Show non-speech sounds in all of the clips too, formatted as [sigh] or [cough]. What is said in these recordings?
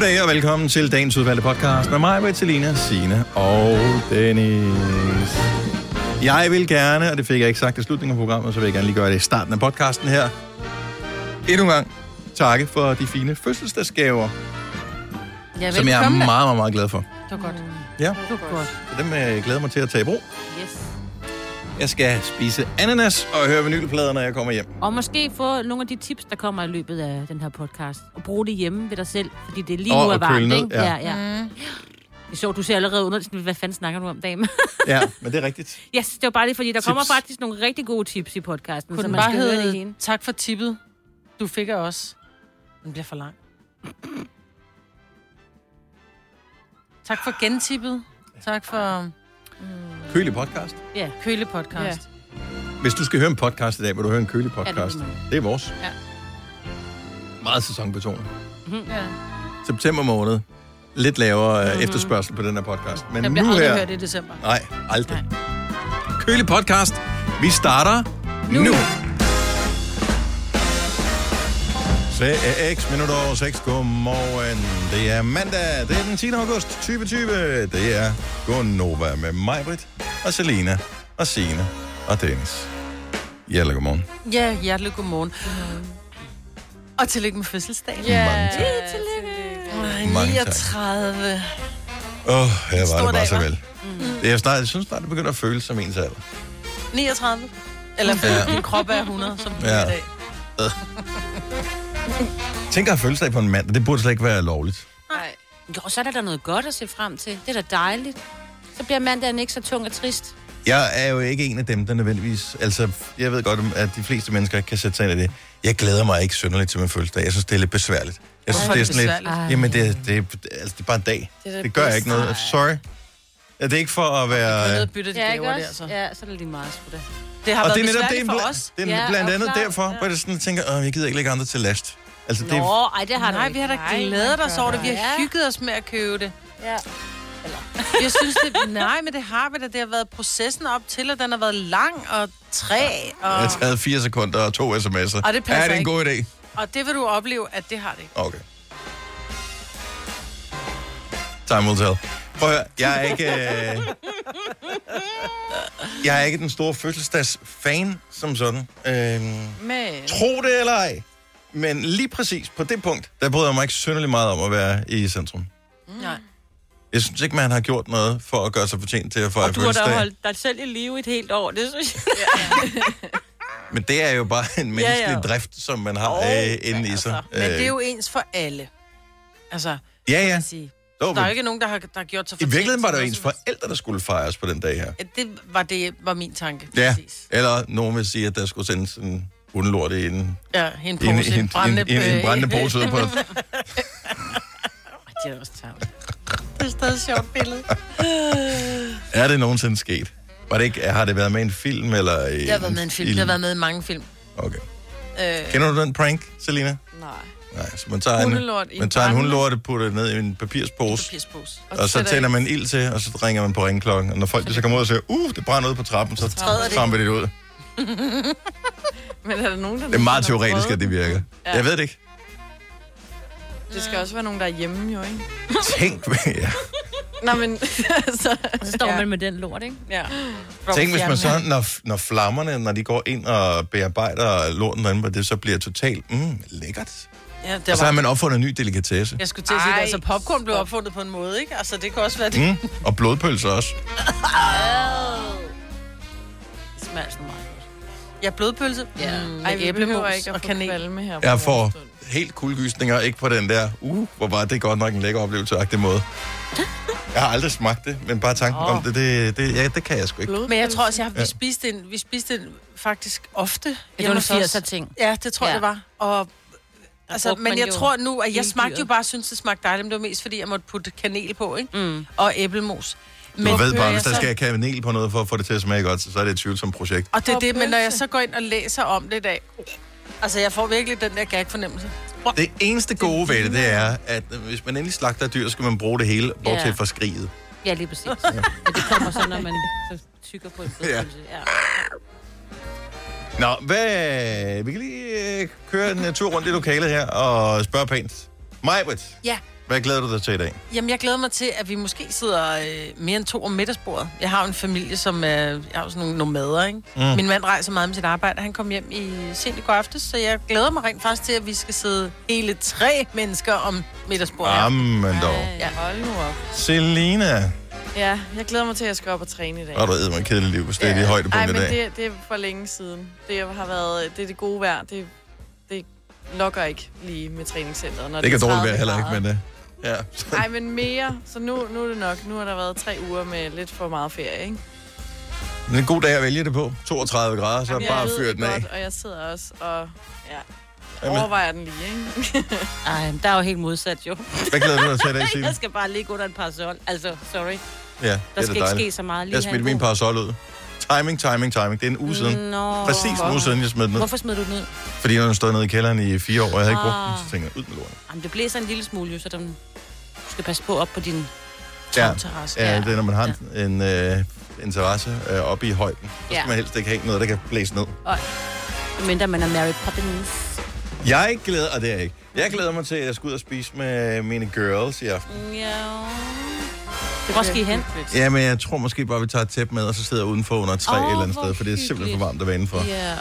Goddag og velkommen til dagens udvalgte podcast med mig, Bertalina, Signe og Dennis. Jeg vil gerne, og det fik jeg ikke sagt i slutningen af programmet, så vil jeg gerne lige gøre det i starten af podcasten her. Endnu en gang takke for de fine fødselsdagsgaver, Ja, som jeg er meget, meget, meget glad for. Det var godt. Ja, Det var godt. så dem øh, glæder mig til at tage i brug. Yes. Jeg skal spise ananas og høre vinylplader, når jeg kommer hjem. Og måske få nogle af de tips, der kommer i løbet af den her podcast. Og bruge det hjemme ved dig selv, fordi det er lige Og- nu er og køle varmt, ned, ikke? ja. ja. Mm. Det så, du ser allerede under, hvad fanden snakker du om, dame? Ja, [laughs] men det er rigtigt. yes, det var bare lige, fordi der Tips. kommer faktisk nogle rigtig gode tips i podcasten, Kunne så man bare skal høre det hedde, tak for tippet, du fik af os. Den bliver for lang. tak for gentippet. Tak for Kølig podcast. Ja, køle podcast. Hvis du skal høre en podcast i dag, vil du høre en kølig Ja, det podcast. vil man. Det er vores. Ja. Meget sæsonbetonet. Ja. September måned. Lidt lavere mm-hmm. efterspørgsel på den her podcast. Men Jeg bliver nu aldrig her... hørt i december. Nej, aldrig. Kølig podcast. Vi starter nu. nu. 6 minutter over 6. Godmorgen. Det er mandag. Det er den 10. august 2020. Det er Gonova med mig, Britt, og Selina, og Signe, og Dennis. Hjertelig godmorgen. Ja, hjertelig godmorgen. Og tillykke med fødselsdagen. Ja. Mange tak. Ej, Mange tak. 39. Åh, oh, her var det bare så vel. Mm. Er snart, jeg synes snart, det begynder at føles som ens alder. 39. Eller Ja. din krop er 100, som Ja. ja. i dag. Tænk at have fødselsdag på en mand, det burde slet ikke være lovligt. Nej. Jo, så er der da noget godt at se frem til. Det er da dejligt. Så bliver mandagen ikke så tung og trist. Jeg er jo ikke en af dem, der nødvendigvis... Altså, jeg ved godt, at de fleste mennesker ikke kan sætte sig ind i det. Jeg glæder mig ikke synderligt til min fødselsdag. Jeg synes, det er lidt besværligt. Jeg synes, Hvorfor det er er det sådan lidt... besværligt? Jamen, det, det, altså, det er bare en dag. Det er Det, det gør jeg ikke noget. Sorry. Ja, det er ikke for at Jeg er være... nødt at bytte de Ja, gaver der, så. Ja, så er det lige meget sgu da. Det har Og været det er netop det, for os. det er Ja, blandt andet klart, derfor, ja. hvor jeg sådan tænker, Åh, jeg gider ikke lægge andre til last. Altså, det Nå, er, ej, det har Nej, vi har da glædet os over det. Vi har Ja. hygget os med at købe det. Ja. [laughs] Jeg synes, det, nej, men det har vi da. Det har været processen op til, og den har været lang og træ. Og, jeg har taget fire sekunder og to sms'er. Og det passer er det en ikke. god idé? og det vil du opleve, at det har det ikke. Okay. Time will tell. Prøv at høre, jeg er ikke... Øh... [laughs] Jeg er ikke den store fødselsdagsfan som sådan. Øhm, Men... tro det eller ej. Men lige præcis på det punkt, der bryder jeg mig ikke synderligt meget om at være i centrum. Nej. Jeg synes ikke, man har gjort noget for at gøre sig fortjent til at fejre Og du har da fødselsdag. holdt dig selv i live et helt år, det synes jeg. [laughs] Men det er jo bare en menneskelig ja. drift, som man har oh, øh, inde i sig. Men det er jo ens for alle. Altså, Ja, ja. sige. Jo, Der er jo ikke nogen, der har, der har gjort sig I fortjent virkeligheden var det jo ens forældre, der skulle fejres på den dag her. Det var, det var min tanke. Ja, Præcis. eller nogen vil sige, at der skulle sendes en hundelort i en, Ja, en i pose. en, en, En brændende, en, en, en brændende pose ud på. [laughs] Det er også taget. Det er stadig et sjovt billede. [laughs] Er det nogensinde sket? Var det ikke, har det været med i en film? Eller i Jeg har været med i en film. Jeg har været med i mange film. Okay. Øh, Kender du den prank, Selina? Nej. Nej, så man tager en, Hundelort en man tager en hundelort, putter det ned i en papirspose, papirspose. og så sætter tænder man ild til, og så ringer man på ringklokken. Og når folk så kommer ud og siger, uh, det brænder ud på trappen, så træder det. tramper de det ud. [laughs] Men er der nogen, der Det er meget teoretisk, at det virker. Ja. Jeg ved det ikke. Det skal også være nogen, der er hjemme, jo, ikke? [laughs] Tænk, [laughs] ja. Nå, men... altså, Og så står ja. man med den lort, ikke? Ja. Tænk, hvis man så, når, når flammerne, når de går ind og bearbejder lorten derinde, hvor det så bliver totalt, mm, lækkert. Ja, det Og så har man opfundet en ny delikatesse. Jeg skulle til at sige, Ej. altså, popcorn blev opfundet på en måde, ikke? Altså, det kan også være det. Mm, og blodpølser også. Det smager sådan meget godt. Ja, blodpølse. Ja. Mm, Ej, æblemos ikke og kanel. kvalme her. Jeg får helt kuldegysninger, ikke på den der, uh, hvor var det godt nok en lækker oplevelse på måde. [laughs] Jeg har aldrig smagt det, men bare tanken oh. om det, det, det, ja, det kan jeg sgu ikke. Blodpølse. Men jeg tror også, jeg har, Ja. vi, spiste en, vi spiste en faktisk ofte. Det var en hos os. 80'er ting. Ja, det tror Ja. jeg, det var. Og, altså, men jeg jo tror nu, at jeg smagte jo bare, synes det smagte dejligt, men det var mest fordi, jeg måtte putte kanel på, ikke? Mm. Og æblemos. Du ved bare, hvis der så- skal kanel på noget for at få det til at smage godt, så er det et tvivlsomt projekt. Og det er det, men når jeg så går ind og læser om det i dag, altså jeg får virkelig den der gag-fornemmelse. Det eneste gode ved det, det er, at hvis man endelig slagter et dyr, så skal man bruge det hele, bortset Ja. fra skriget. Ja, lige præcis. Ja. Og det kommer så, når man så tykker på en blodpølse. Ja. Nå, hvad... Vi kan lige øh, køre en øh, tur rundt i lokalet her og spørge pænt. Majbrit, Ja. Hvad glæder du dig til i dag? Jamen, jeg glæder mig til, at vi måske sidder øh, mere end to om middagsbordet. Jeg har jo en familie, som er... Jeg har jo sådan nogle nomader, ikke? Mm. Min mand rejser meget med sit arbejde. Han kom hjem i sent i går aftes, så jeg glæder mig rent faktisk til, at vi skal sidde hele tre mennesker om middagsbordet. her. Jamen dog. Ja, hold nu op. Selina, Ja, jeg glæder mig til, at jeg skal op og træne i dag. har du ædet mig kedeligt liv, hvis det er Ja. dit højdepunkt Ej, i men dag. det, det er for længe siden. Det har været det, er det gode vejr. Det, det lokker ikke lige med træningscenteret. Når Det kan er dårligt 30 være heller ikke, men det... Ja. Nej, men mere. Så nu, nu er det nok. Nu har der været tre uger med lidt for meget ferie, ikke? Det er en god dag at vælge det på. 32 grader, så Jamen, bare fyr det den af. godt, og jeg sidder også og ja, Jamen, overvejer den lige, ikke? Ej, der er jo helt modsat, jo. hvad glæder du dig til i dag, [laughs] Signe? Jeg skal bare ligge under en parasol. Altså, sorry. Ja, Der det skal er ikke dejligt. ske så meget lige Jeg i min parasol ud. Timing, timing, timing. Det er en uge siden. Nå. Præcis en uge siden, jeg smed den ud. Hvorfor smed du den ud? Fordi den stod nede i kælderen i fire år, og jeg havde ikke brugt Ah. den. Så tænkte jeg, ud med lorten. Jamen, det blæser en lille smule, jo, så den... du skal passe på op på din Ja, terrasse. ja, det er, når man har en øh, interesse øh, oppe i højden. Så skal Ja. man helst ikke have noget, der kan blæse ned. Mindre man er Mary Poppins. Jeg glæder, og det er jeg ikke. Jeg glæder mig til, at jeg skal ud og spise med mine girls i aften. Ja. Det var I hen. Ja, men jeg tror måske bare, vi tager et tæppe med, og så sidder jeg udenfor under et træ Åh, et eller andet sted, for det er simpelthen for varmt at være indenfor. Ja.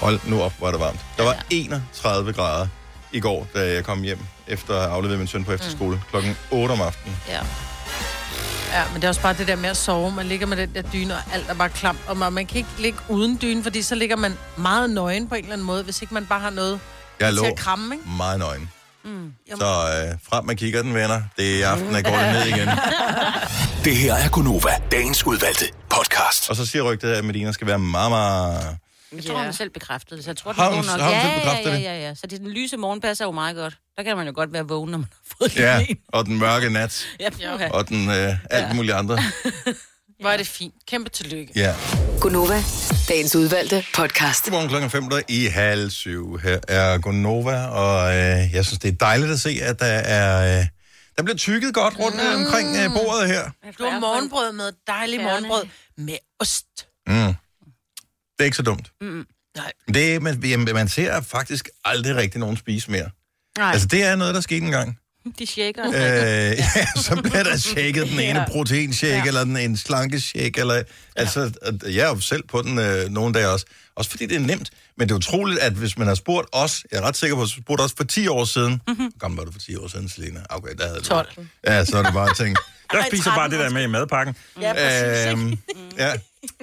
Hold nu op, hvor er det varmt. Der var 31 grader i går, da jeg kom hjem efter at have afleveret min søn på efterskole klokken 8 om aftenen. ja. Ja, men det er også bare det der med at sove. Man ligger med den der dyne, og alt er bare klamt. Og man, man kan ikke ligge uden dyne, fordi så ligger man meget nøgen på en eller anden måde, hvis ikke man bare har noget Jeg til lå at kramme, ikke? meget nøgen. Mm. Så øh, frem med kigger den, venner. Det er i aften, jeg går det ned igen. [laughs] Det her er Gunova, dagens udvalgte podcast. Og så siger rygtet, at Medina skal være meget, meget... Jeg tror, hun selv bekræftede det, så jeg tror, det Har er hun- god nok. har hun ja, selv ja, bekræftet ja, det? ja, ja. Så det, den lyse morgen passer jo meget godt. Der kan man jo godt være vågen, når man har fået Ja, [laughs] og den mørke nat, Ja, ja. og den øh, alt muligt andre. [laughs] Hvor er det fint. Kæmpe tillykke. Ja. Gunova, dagens udvalgte podcast. Godmorgen klokken 5 i halv syv. Her er Gonova, og øh, jeg synes, det er dejligt at se, at der er... Øh, der bliver tykket godt rundt øh, omkring øh, bordet her. Du har morgenbrød med, dejlig Færne. morgenbrød med ost. Mm. Det er ikke så dumt. Nej. Det, man, jamen, man ser faktisk aldrig rigtig nogen spise mere. Nej, Altså, det er noget, der skete engang. De shaker. Øh, [laughs] ja, så bliver der shaket den ene proteinshake, ja. eller den en slankeshake, eller... Altså, at jeg er jo selv på den øh, nogle dage også. Også fordi det er nemt. Men det er utroligt, at hvis man har spurgt os, jeg er ret sikker på, at spurgt os for 10 år siden. Mm-hmm. Hvor gammel var du for 10 år siden, Selina? Okay, der havde du- 12. Ja, så er det bare tænkt. [laughs] Jeg spiser bare det der med i madpakken. Ja, præcis. Øhm, ja.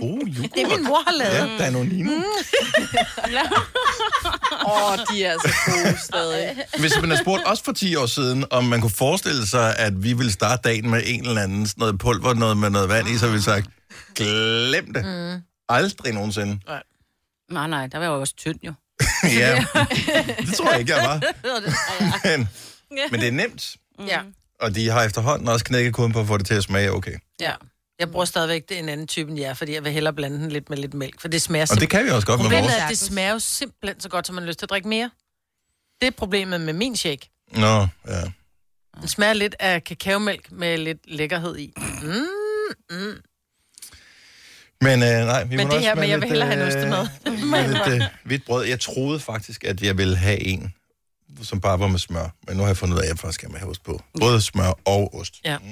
Uh, Det er min mor har lavet. Ja, Danonino. Mm. [laughs] [laughs] Åh, oh, de er altså gode stadig. Hvis man har spurgt os for 10 år siden, om man kunne forestille sig, at vi ville starte dagen med en eller anden sådan noget pulver, noget med noget vand i, så ville vi sagt, glem det. Mm. Aldrig nogensinde. Nej, nej, der var jo også tynd, jo. [laughs] ja, [laughs] det tror jeg ikke, jeg var. Men, men det er nemt, Ja. og de har efterhånden også knækket koden på at få det til at smage okay. ja. Jeg bruger stadigvæk det en anden type end jer, fordi jeg vil hellere blande den lidt med lidt mælk, for det smager Og det kan vi også godt med Problemet vores. er, at det smager jo simpelthen så godt, så man har lyst til at drikke mere. Det er problemet med min shake. Nå, ja. Den smager lidt af kakaomælk med lidt lækkerhed i. Mm. Men øh, nej, vi Men må det her med jeg vil hellere have en øh, ostemad. med lidt øh, hvidt brød. Jeg troede faktisk, at jeg ville have en, som bare var med smør. Men nu har jeg fundet ud af, at jeg faktisk vil have ost på. Både smør og ost. Ja. Mm.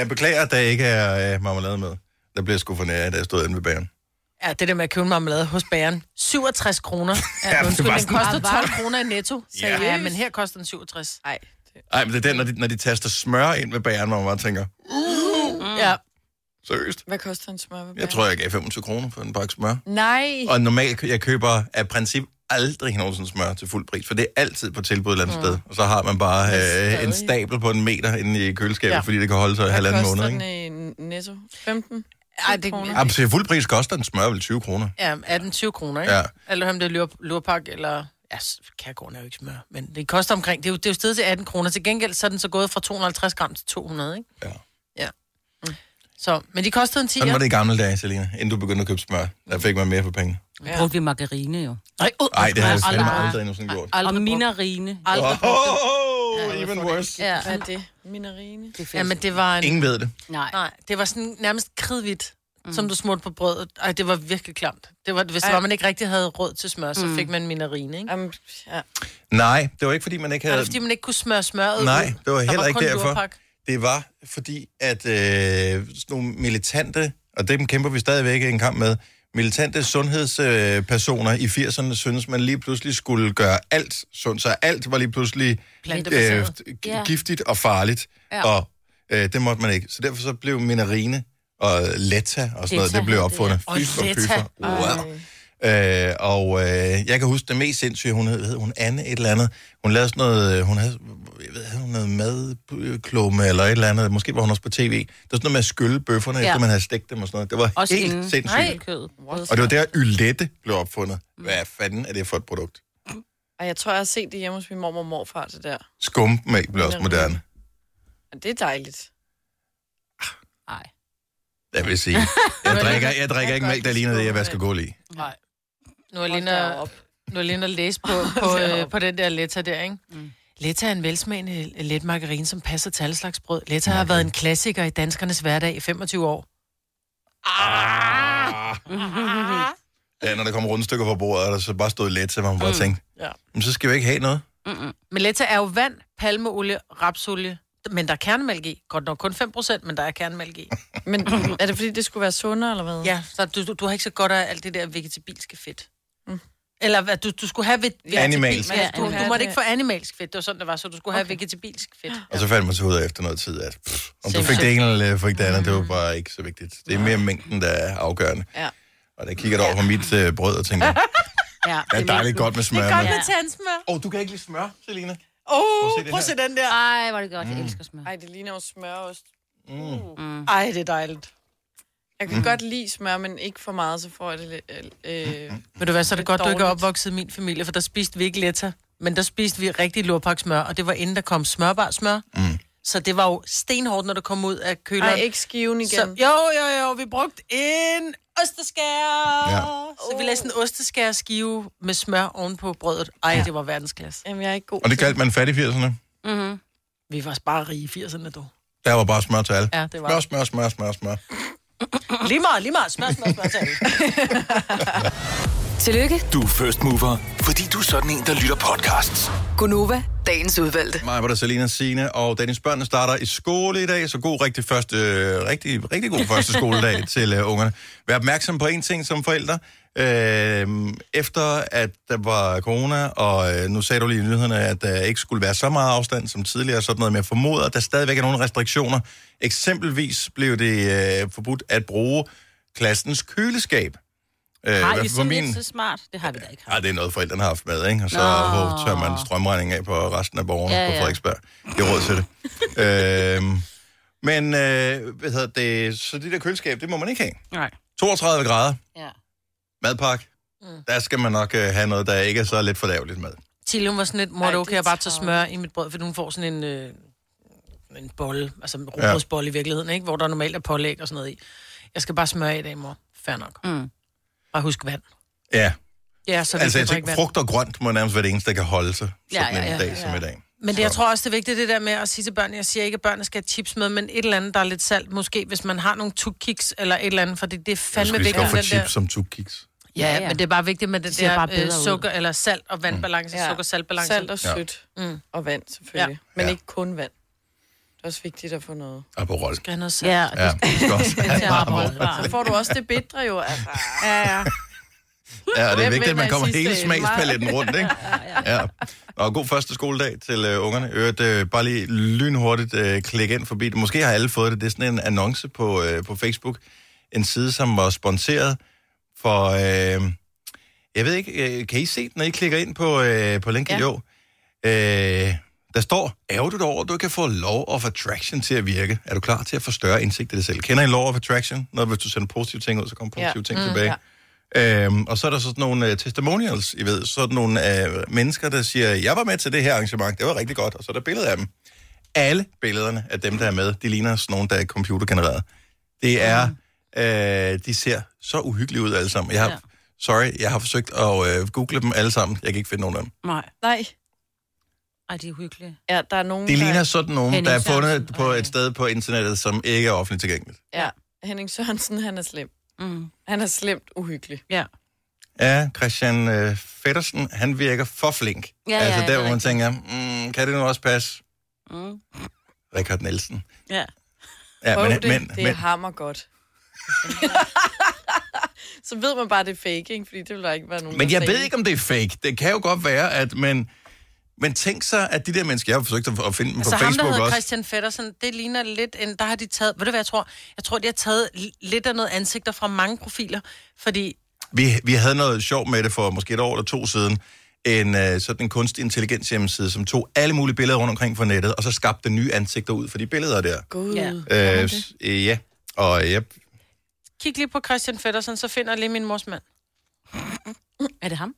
Jeg beklager, at der ikke er øh, marmelade med. Der bliver jeg sgu for da jeg stod inde ved bageren. Ja, det der med at købe en marmelade hos bageren. 67 kroner. [laughs] Ja, Ja, det undskyld, den koster 12 kroner i netto. Ja. Ja. ja, men her koster den 67. Nej. Nej, men det er den, når de, når de taster smør ind ved bageren, hvor man bare tænker, Ja. seriøst? Hvad koster en smør? Jeg tror, jeg gav 25 kroner for en pakke smør. Nej. Og normalt, jeg køber af princip aldrig nogensinde smør til fuld pris, for det er altid på tilbud et eller andet sted. Og så har man bare øh, en stabel på en meter inde i køleskabet, ja. Fordi det kan holde sig i Hvad halvanden koster måned. den Ikke? i netto? 15? Ej, det, kroner. Ja, til fuld pris koster en smør vel 20 kroner. ja, 18-20 kroner, ikke? Ja. Eller om det er lur, lurpak, eller... Ja, kærgården er jo ikke smør, men det koster omkring... Det er jo, det er jo stedet til 18 kroner. Til gengæld så er den så gået fra 250 gram til 200, ikke? Ja. Ja. Mm. Så, men de kostede en 10. Sådan var det i gamle dage, Selina, inden du begyndte at købe smør. Der fik man mere for penge. Ja. Brugte vi margarine, jo. Nej, uh, Nej, det har jeg aldrig, fandme aldrig, aldrig nogensinde gjort. Og aldrig, brugt- minarine. aldrig Oh, det. even worse. Ja, er det? Minerine? Det ja, men det var en... Ingen ved det. Nej. Nej, det var sådan nærmest kridhvidt. mm. som du smurte på brødet. Ej, det var virkelig klamt. Det var, hvis det Ej. var, man ikke rigtig havde råd til smør, så fik man minarine, ikke? Um, ja. Nej, det var ikke, fordi man ikke havde... det, fordi man ikke kunne smøre smøret Nej, ud? det var Der heller ikke kun derfor. lurpak. Det var fordi, at øh, sådan nogle militante, og dem kæmper vi stadigvæk en kamp med, militante sundhedspersoner i 80'erne synes, man lige pludselig skulle gøre alt sundt, så alt var lige pludselig øh, giftigt og farligt, ja. og øh, det måtte man ikke. Så derfor så blev minarine og letta og sådan noget, Letta det blev det, opfundet. Og Fy for pyfer. Wow. Øh, og øh, jeg kan huske det mest sindssyge, hun hed, hed hun Anne et eller andet. Hun lavede sådan noget, øh, hun havde, jeg ved, havde hun noget madklumme eller et eller andet. Måske var hun også på tv. Det var sådan noget med at skylle bøfferne, ja. Efter man havde stegt dem og sådan noget. Det var Også helt inden. sindssygt. Nej. Kød. Og det var der, Ylette blev opfundet. Hvad fanden er det for et produkt? Og jeg tror, jeg har set det hjemme hos min mormor og morfar, det der. Skummælk blev også moderne. Det er dejligt. Nej. Jeg vil sige. [laughs] Jeg drikker, jeg drikker ikke mælk, der ligner det, jeg vasker gulv i. Nej. Nu er Lina, nu er Lina læst på, [laughs] på, øh, på den der Letta der, ikke? Mm. Letta er en velsmagende let margarine, som passer til alle slags brød. Letta har været en klassiker i danskernes hverdag i 25 år. Ja, når der kommer rundstykker på bordet, og der så bare stod let, så man bare tænkte, Ja. men så skal vi ikke have noget. Men Letta er jo vand, palmeolie, rapsolie, men der er kernemælk i. Godt nok kun 5%, men der er kernemælk i. [laughs] Men er det fordi, det skulle være sundere, eller hvad? Ja, så du, du, du har ikke så godt af alt det der vegetabilske fedt. Mm. Eller hvad, du, du skulle have ve- vegetabil- Animalsk. Ja, du, du måtte ikke få animalsk fedt, det var sådan, det var, så du skulle have vegetabilsk fedt. Og så fandt man så ud af efter noget tid, at pff, om du fik det ene eller fik det andet, det var bare ikke så vigtigt. Det er mere mængden, der er afgørende. Ja. Og der kigger over på mit øh, brød og tænker, Ja, det er dejligt godt med smør. Det er godt med. tandsmør. Åh, oh, du kan ikke lide smør, Selina? Åh, det prøv at se den der. Ej, hvor er det godt. Jeg elsker smør. Ej, det ligner jo smørost. Ej, det er dejligt. Jeg kan godt lide smør, men ikke for meget, så får jeg det lidt... Øh, Ved du hvad, så er det godt, du ikke er dårligt. opvokset i min familie, for der spiste vi ikke letta. Men der spiste vi rigtig lurpaksmør, og det var inden der kom smørbar smør. Mm. Så det var jo stenhårdt, når det kom ud af køleren. Ej, ikke skiven igen. Så, jo, jo, jo, vi brugte en osteskær. Ja. Så vi lavede sådan en osteskær skive med smør oven på brødet. Ej, det var verdensklasse. Jamen, jeg er ikke god Og det kaldte man fat i 80'erne. Vi var bare rige i 80'erne, du. Der var bare smør til alle. Ja, det var. Smør, smør, smør, smør, smør. Lige meget, lige meget. Smør, smør, smør. Tillykke, Du er first mover, fordi du er sådan en, der lytter podcasts. Gunova, dagens udvalgte. Mig var der Selina Sine og Dennis børnene starter i skole i dag, så god rigtig første, øh, rigtig, rigtig god første skoledag [laughs] til uh, ungerne. Vær opmærksom på en ting som forældre. Øh, efter at der var corona, og øh, nu sagde du lige i nyhederne, at der ikke skulle være så meget afstand som tidligere, sådan noget med formoder, at der stadigvæk er nogle restriktioner. Eksempelvis blev det øh, forbudt at bruge klassens køleskab. Øh, Har I for sådan min- så smart? Det har vi da ikke haft. Ja, det er noget, forældrene har haft med, ikke? Og så Nå. hvor tør man strømregningen af på resten af borgerne ja, Ja, ja. på ja. Frederiksberg. Det er råd til det. [laughs] øhm, men, øh, hvad hedder det, så det der køleskab, det må man ikke have. Nej. 32 grader, Ja. madpakke. Mm. Der skal man nok øh, have noget, der ikke er så lidt fordærveligt med. Tilly var sådan lidt, mor, Ej, det okay at bare tage smør i mit brød, for hun får sådan en, øh, en bolle, altså en robrødsbolle i virkeligheden, ikke? hvor der normalt er pålæg og sådan noget i. Jeg skal bare smøre i dag, mor. Fair nok. Mm. Bare husk vand. Ja, Ja, så altså jeg tænker, frugt og grønt må nærmest være det eneste, der kan holde sig sådan Ja, ja, en ja, dag som i dag. Men det, jeg tror også, det er vigtigt, det der med at sige til børnene, jeg siger ikke, at børnene skal have chips med, men et eller andet, der er lidt salt, måske, hvis man har nogle tukkiks eller et eller andet, for det, det er Jeg fandme skulle vigtigt. den der, chips som tukkiks. ja, Ja, ja, ja. men det er bare vigtigt med den ser der bare øh, bedre ud. sukker, eller salt og vandbalance, Ja. sukker-saltbalance. Salt og Ja. sødt. Mm. Og vand, selvfølgelig. Ja. Men Ja. ikke kun vand. Det er også vigtigt at få noget. Aperol. Skal noget salt. Ja, Ja, det skal også [laughs] have Aperol. Så får du også det bedre jo, altså. Ja, ja. Ja, og det er vigtigt, at man kommer hele smagspaletten rundt, ikke? Ja. Og god første skoledag til øh, ungerne. Øvrigt, øh, bare lige lynhurtigt øh, klik ind forbi det. Måske har alle fået det. Det er sådan en annonce på, øh, på Facebook. En side, som var sponsoreret for... Øh, jeg ved ikke, øh, kan I se den, når I klikker ind på, øh, på linket? Ja. Ja. Jo. Øh, der står, er du over, du kan få Law of Attraction til at virke. Er du klar til at få større indsigt i dig selv? Kender I Law of Attraction? Når hvis du sender positive ting ud, så kommer positive Ja. ting Mm, tilbage. Øhm, og så er der sådan nogle uh, testimonials, I ved, sådan nogle uh, mennesker, der siger, jeg var med til det her arrangement, det var rigtig godt, og så er der billeder af dem. Alle billederne af dem, der er med, de ligner sådan nogle, der er computergenereret. Det er, øh, de ser så uhyggelige ud alle sammen. Jeg har, ja. Ja. sorry, jeg har forsøgt at øh, google dem alle sammen, jeg kan ikke finde nogen af dem. Nej. Nej. Ej, de er uhyggelige. Ja, der er nogen, De der... ligner sådan nogen, der er fundet Sørensen. på et sted på internettet, som ikke er offentligt tilgængeligt. Ja. Henning Sørensen, han er slem. Mm. Han er slemt uhyggelig. Ja. Ja, Christian øh, Feddersen, han virker for flink. Ja, ja, altså det der, er hvor man rigtigt. tænker, mm, kan det nu også passe? Mm. Richard Nielsen. Ja. Ja, Prøv men, det, men, det er men, hammer godt. [laughs] så ved man bare, det er fake, ikke? Fordi det vil der ikke være nogen, men jeg ved ikke, om det er fake. Det kan jo godt være, at man... Men tænk så, at de der mennesker, jeg har forsøgt at finde dem på Så ham, der Facebook hedder også. Christian Feddersen, det ligner lidt en... Der har de taget... Ved du hvad jeg tror? Jeg tror, de har taget li- lidt af noget ansigter fra mange profiler. Fordi... Vi, vi havde noget sjov med det for måske et år eller to siden. En uh, sådan en kunstig intelligens hjemmeside, som tog alle mulige billeder rundt omkring fra nettet, og så skabte nye ansigter ud for de billeder der. Gud. Ja. Øh, øh, ja, og jeg, Kig lige på Christian Feddersen, så finder jeg lige min mors mand. Er det ham?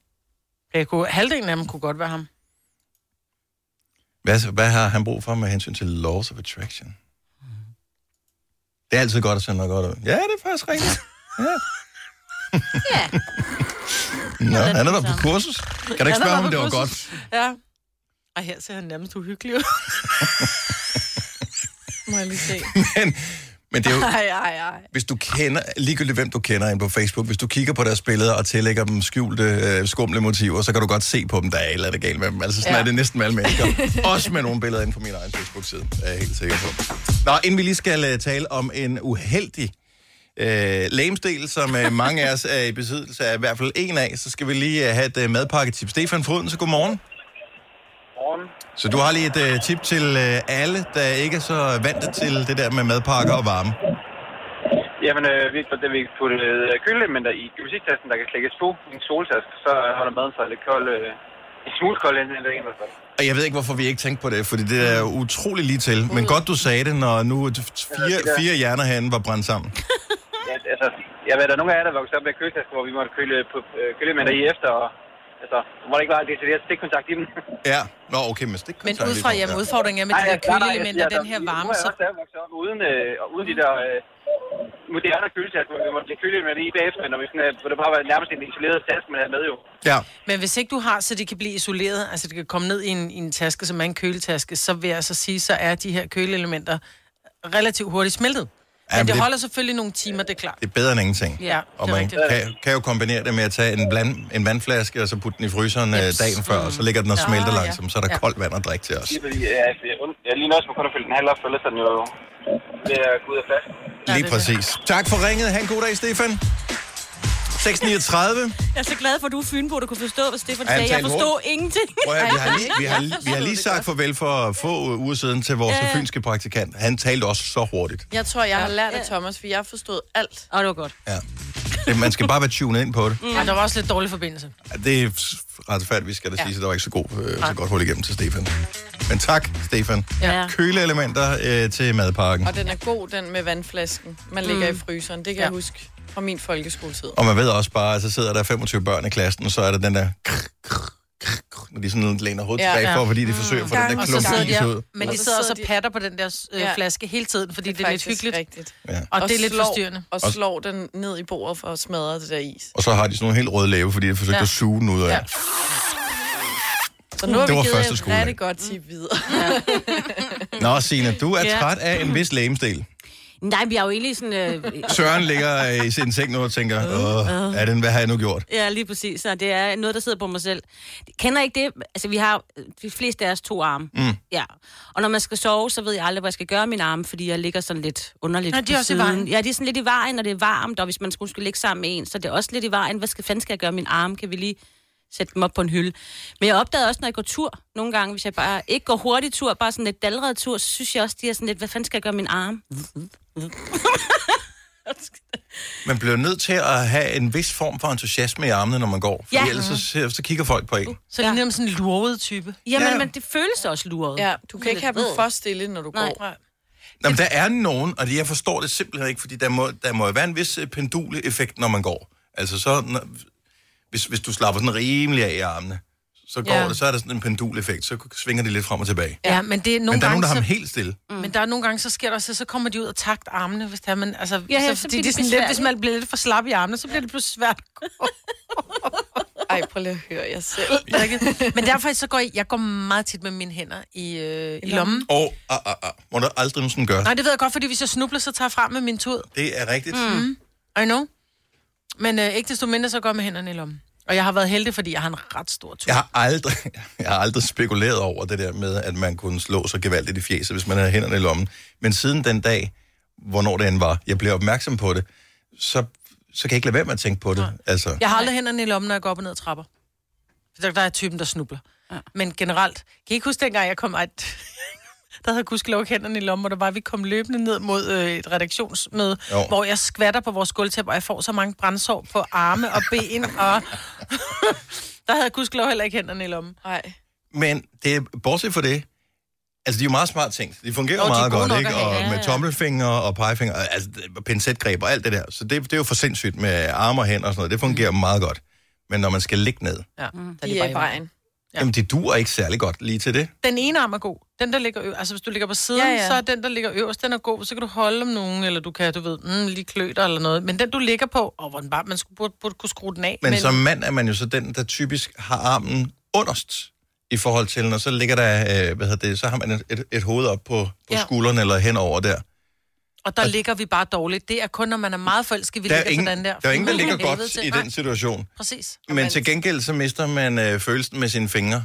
Det kunne, halvdelen af dem kunne godt være ham. Hvad, hvad har han brug for med hensyn til laws of attraction? Det er altid godt at sende noget godt ud. Ja, det er faktisk rigtigt. Ja. Ja. [laughs] Nå, den han er der på kursus. Kan du ikke spørge om det var godt? Ja. Ej, her ser han nærmest uhyggelig ud. [laughs] Må jeg lige se. Men, men det er jo, [laughs] Ej, ej, ej. hvis du kender, ligegyldigt hvem du kender ind på Facebook, hvis du kigger på deres billeder og tillægger dem skjulte, øh, skumle motiver, så kan du godt se på dem, der er et eller andet galt med dem. Altså sådan ja. Er det næsten med alle mennesker. [laughs] Også med nogle billeder inde på min egen Facebook-side, er jeg helt sikker på. Nå, inden vi lige skal uh, tale om en uheldig øh, lamestil, som uh, mange af os er i besiddelse af i hvert fald en af, så skal vi lige uh, have et uh, madpakketip. Stefan Froden, så godmorgen. Morgen. Så du har lige et uh, tip til uh, alle, der ikke er så vant til det der med madpakker og varme. Jamen, øh, vi, da vi puttede øh, køleelementer i gymnastiktasken, der kan slækkes på i en soltaske, så holder maden sig lidt kold, øh, en smule kold ind i hvert fald. Og jeg ved ikke, hvorfor vi ikke tænkte på det, fordi det er utrolig lige til. Men godt, du sagde det, når nu fire, fire hjerner herinde var brændt sammen. Ja, altså, jeg ved, der er nogle af jer, der voksede op med køletasker, hvor vi måtte køle på øh, køleelementer i efter, og altså, der må ikke være decideret stikkontakt i dem. [laughs] Ja, nå okay, men stik Men ud fra hjemme, udfordringen er med de der køleelementer, den her varme, så... så... Jeg er vokset op uden, øh, og uden de der øh, moderne køletasker, hvor vi måtte lægge køleelementer i bagefter, når vi sådan, øh, det bare var nærmest en isoleret taske, man havde med jo. Ja, Men hvis ikke du har, så de kan blive isoleret, altså det kan komme ned i en, i en taske, som er en køletaske, så vil jeg så sige, så er de her køleelementer relativt hurtigt smeltet. Ja, Men det det- holder selvfølgelig nogle timer, det er klart. det er bedre end ingenting. Ja, Og det er man rigtigt. kan, kan jo kombinere det med at tage en, bland, en vandflaske, og så putte den i fryseren øh, Jeps. dagen før, og så ligger den og Ja, smelter ja. langsomt, så er der Ja. koldt vand at drikke til os. Ja, jeg, lige med kun at fylde den halv op, for ellers er den jo ved at gå ud af flasken. Lige præcis. Tak for ringet. Ha' en god dag, Stefan. 639. Jeg er så glad for, at du er fynbo, du kunne forstå, hvad Stefan sagde. Jeg forstod ingenting. Prøv at, vi, har lige, vi, har, lige- [laughs] vi har lige sagt farvel for få uger siden til vores Ja, ja. fynske praktikant. Han talte også så hurtigt. Jeg tror, jeg har lært af Ja. Thomas, for jeg har forstået alt. Åh, det var godt. Ja. Det, man skal bare være tunet ind på det. Mm. Ja, der var også lidt dårlig forbindelse. Ja, Det er retfærdigt, skal det ja. sige, så der var ikke så, god, øh, så godt hul igennem til Stefan. Men tak, Stefan. Ja. Køleelementer øh, til madpakken. Og den er god, den med vandflasken. Man ligger i fryseren. Det kan Ja. jeg huske fra min folkeskoletid. Og man ved også bare, at så sidder der 25 børn i klassen, og så er der den der... krr, krr, krr, krr, Når de sådan læner hovedet Ja, tilbage ja. for, fordi de forsøger at få den der Og klump is de, ud. og- men Og de sidder også og patter på den der øh, Ja. flaske hele tiden, fordi det er, lidt faktisk hyggeligt. rigtigt. Ja. Og, det er lidt slår- forstyrrende. Og Og- slår den ned i bordet for at smadre det der is. Og så har de sådan nogle helt røde læbe, fordi de forsøgte Ja. at suge den ud af. Ja. Så nu har Det vi givet første et rigtig godt tip videre. Nå, Signe, du er Ja. træt af en vis lægemstil. Nej, vi er jo egentlig sådan... Øh, [laughs] Søren ligger øh, i sin seng nu og tænker, Åh, er den, hvad har jeg nu gjort? Ja, lige præcis. Så det er noget, der sidder på mig selv. Kender I ikke det? Altså, vi har de fleste af os to arme. Mm. Ja. Og når man skal sove, så ved jeg aldrig, hvad jeg skal gøre med mine arme, fordi jeg ligger sådan lidt underligt Nå, de er på også i siden. vejen. Ja, de er sådan lidt i vejen, når det er varmt, og hvis man skulle, skulle ligge sammen med en, så det er også lidt i vejen. Hvad skal, fanden skal jeg gøre med mine arme? Kan vi lige sætte dem op på en hylde? Men jeg opdagede også, når jeg går tur, nogle gange, hvis jeg bare ikke går hurtigt tur, bare sådan lidt dalret tur, så synes jeg også, de er sådan lidt, hvad fanden skal jeg gøre med mine arme? [laughs] Man bliver nødt til at have en vis form for entusiasme i armene, når man går. For Ja. ellers så, så kigger folk på en. Så det er nemlig sådan en lurvet type. Jamen, Ja. men det føles også luret. Ja, du kan ikke have dem for stille, når du Nej. går. Nå, men der er nogen, og jeg forstår det simpelthen ikke, fordi der må, der må være en vis øh, penduleffekt, når man går. Altså så, hvis, hvis du slapper sådan rimelig af i armene, så, går Ja. det, så er der sådan en penduleffekt, så svinger det lidt frem og tilbage. Ja, men det er nogle Men der er nogen, gange, der har så, dem helt stille. Mm. Men der er nogle gange, så sker der også, så kommer de ud og takt armene, hvis det er, men altså, Ja, ja, så, så fordi det er det sådan lidt, hvis man bliver lidt for slap i armene, så bliver det pludselig svært. at gå. Ej, prøv lige at høre jer selv. [laughs] Men derfor så går jeg, jeg går meget tit med mine hænder i, øh, i lommen. Og, ah, ah, ah, må du aldrig nogensinde gøre. Nej, det ved jeg godt, fordi hvis jeg snubler, så tager jeg frem med min tud. Det er rigtigt. Mm. I know. Men øh, ikke desto mindre, så går jeg med hænderne i lommen. Og jeg har været heldig, fordi jeg har en ret stor tud. Jeg har aldrig, [laughs] jeg har aldrig spekuleret over det der med, at man kunne slå sig gevaldigt i fjeset, hvis man havde hænderne i lommen. Men siden den dag, hvornår det end var, jeg blev opmærksom på det, så, så kan jeg ikke lade være med at tænke på det. Altså, Jeg har aldrig hænderne i lommen, når jeg går op og ned ad trapper. For der, der er typen, der snubler. Ja. Men generelt, kan I ikke huske dengang, jeg kom... Ej, der havde gudskelov hænderne i lommen, og der var, vi kom løbende ned mod øh, et redaktionsmøde, Jo. hvor jeg skvatter på vores gulvtæppe, og jeg får så mange brændsår på arme og ben, og [laughs] der havde gudskelov heller ikke hænderne i lommen. Nej. Men det er, bortset fra det, altså de er jo meget smart ting. De fungerer Jo, jo, de meget godt, ikke? Og ja, med ja. tommelfinger og pegefinger, altså pincetgreb og alt det der. Så det, det er jo for sindssygt med arme og hænder og sådan noget. Det fungerer mm. meget godt. Men når man skal ligge ned, Ja, mm. De er i vejen. ja. jamen det duer ikke særlig godt lige til det. Den ene arm er god. Den, der ligger. Altså, hvis du ligger på siden, Ja, ja, så er den, der ligger øverst, den er god. Så kan du holde om nogen, eller du kan, du ved, mm, lige kløter eller noget. Men den, du ligger på, og hvor den bare, man skulle, burde, burde kunne skrue den af. Men, Men som mand er man jo så den, der typisk har armen underst i forhold til, når så ligger der, øh, hvad hedder det, så har man et, et, et hoved op på, på ja. Skulderen eller henover der. Og der ligger vi bare dårligt. Det er kun, når man er meget forelsket, vi Der er, ligger ingen, sådan der. der er ingen, der ligger godt til. i den situation. Præcis. Men til gengæld så mister man øh, følelsen med sine fingre.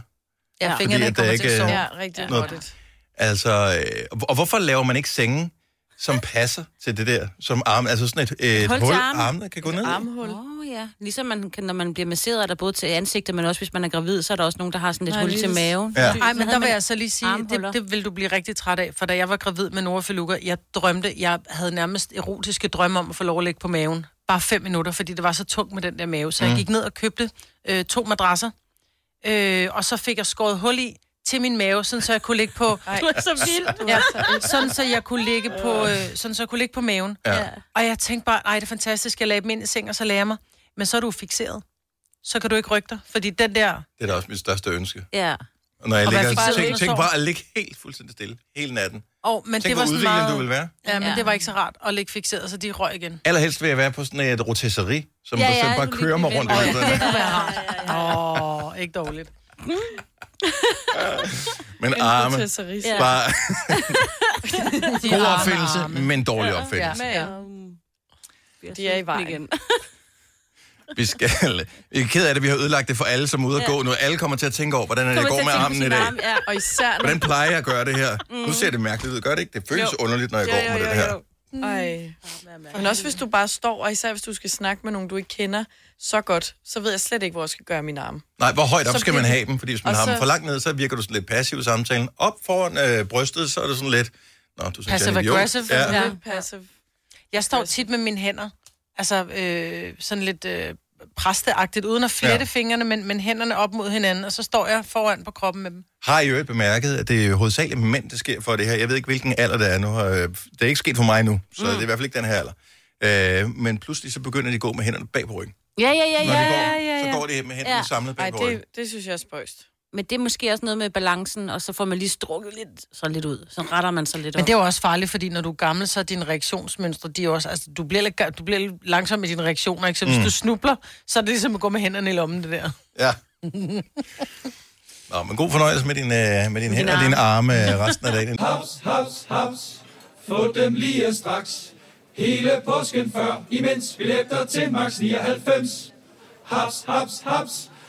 Ja, Fordi fingrene kommer ikke til at sove. Ja, rigtig Noget- godt. Altså, øh, og hvorfor laver man ikke senge, som passer til det der, som arm, altså sådan et, et hul hul, til armen. armene kan gå ned i? Armhul. Åh, oh, ja. Ligesom man, kan- når man bliver masseret, er der både til ansigtet, men også hvis man er gravid, så er der også nogen, der har sådan et Nej, hul lige til maven. Ja. Ej, men der vil jeg så lige sige, armhuller. det, det vil du blive rigtig træt af. For da jeg var gravid med Nora Feluga, jeg drømte, jeg havde nærmest erotiske drømme om at få lov at ligge på maven. Bare fem minutter, fordi det var så tungt med den der mave. Så jeg Mm. gik ned og købte øh, to madrasser, øh, og så fik jeg skåret hul i til min mave, sådan så jeg kunne ligge på... [laughs] Ej, Du er så vild. Ja, sådan så jeg kunne ligge på, øh, sådan så jeg kunne ligge på maven. Ja. Og jeg tænkte bare, ej, det er fantastisk, jeg lagde dem ind i seng, og så lagde jeg mig. Men så er du fixeret. Så kan du ikke rykke dig, fordi den der... Det er da også mit største ønske. Ja. Og når jeg Og ligger, du tænk, tænk bare at ligge helt fuldstændig stille, hele natten. Oh, men Tænk, det var hvor udviklende meget... du vil være. Ja, men Ja. det var ikke så rart at ligge fixeret, så de røg igen. Allerhelst vil jeg være på sådan et rotisserie, som Ja, [laughs] ja, ja, ja, bare du kører mig rundt. ved. i. Det kunne være rart. Åh, oh, ikke dårligt. [laughs] Men arme. [laughs] Ja. bare god opfindelse, men dårlig opfindelse. Ja. Ja. De er i vejen. Vi skal... Vi er ked af det, vi har ødelagt det for alle, som er ude at Ja. gå nu. Alle kommer til at tænke over, hvordan er det går med armen i dag. arm, Ja. Og især nu. Hvordan plejer jeg at gøre det her? Nu ser det mærkeligt ud. Gør det ikke? Det føles Jo. underligt, når jeg går med det her. Ej. Men også hvis du bare står, og især hvis du skal snakke med nogen, du ikke kender så godt, så ved jeg slet ikke, hvor jeg skal gøre min arm. Nej, hvor højt op Så skal man have dem? Fordi hvis man har dem så- for langt ned, så virker du sådan lidt passiv i samtalen. Op foran øh, brystet, så er det sådan lidt... Nå, du synes, jeg er Passive en idiot. aggressive. Ja. Ja. Passive. Jeg står tit med mine hænder, altså øh, sådan lidt øh, præsteagtigt, uden at flette Ja. fingrene, men, men hænderne op mod hinanden, og så står jeg foran på kroppen med dem. Har I jo ikke bemærket, at det er hovedsageligt mænd, der sker for det her? Jeg ved ikke, hvilken alder det er nu. øh, Det er ikke sket for mig nu, så mm. det er i hvert fald ikke den her alder. Øh, men pludselig så begynder de at gå med hænderne bag på ryggen. Ja, ja, ja, Når ja, de går, ja, ja, så ja. går de med hænderne Ja. samlet bag Ej, på ryggen. det, det synes jeg er spøjst. Men det er måske også noget med balancen, og så får man lige strukket lidt, så lidt ud. Så retter man sig lidt op. Men det er jo også farligt, fordi når du er gammel, så er dine reaktionsmønstre, de er også, altså, du bliver, lidt, du bliver lidt langsom i dine reaktioner, ikke? Så hvis Mm. du snubler, så er det ligesom at gå med hænderne i lommen, det der. Ja. Nå, men god fornøjelse med din, øh, med din hænder og arme. dine arme øh, resten af dagen. [laughs] Haps, haps, haps. Få dem lige straks. Hele påsken før, imens billetter til max 99. Haps, haps, haps.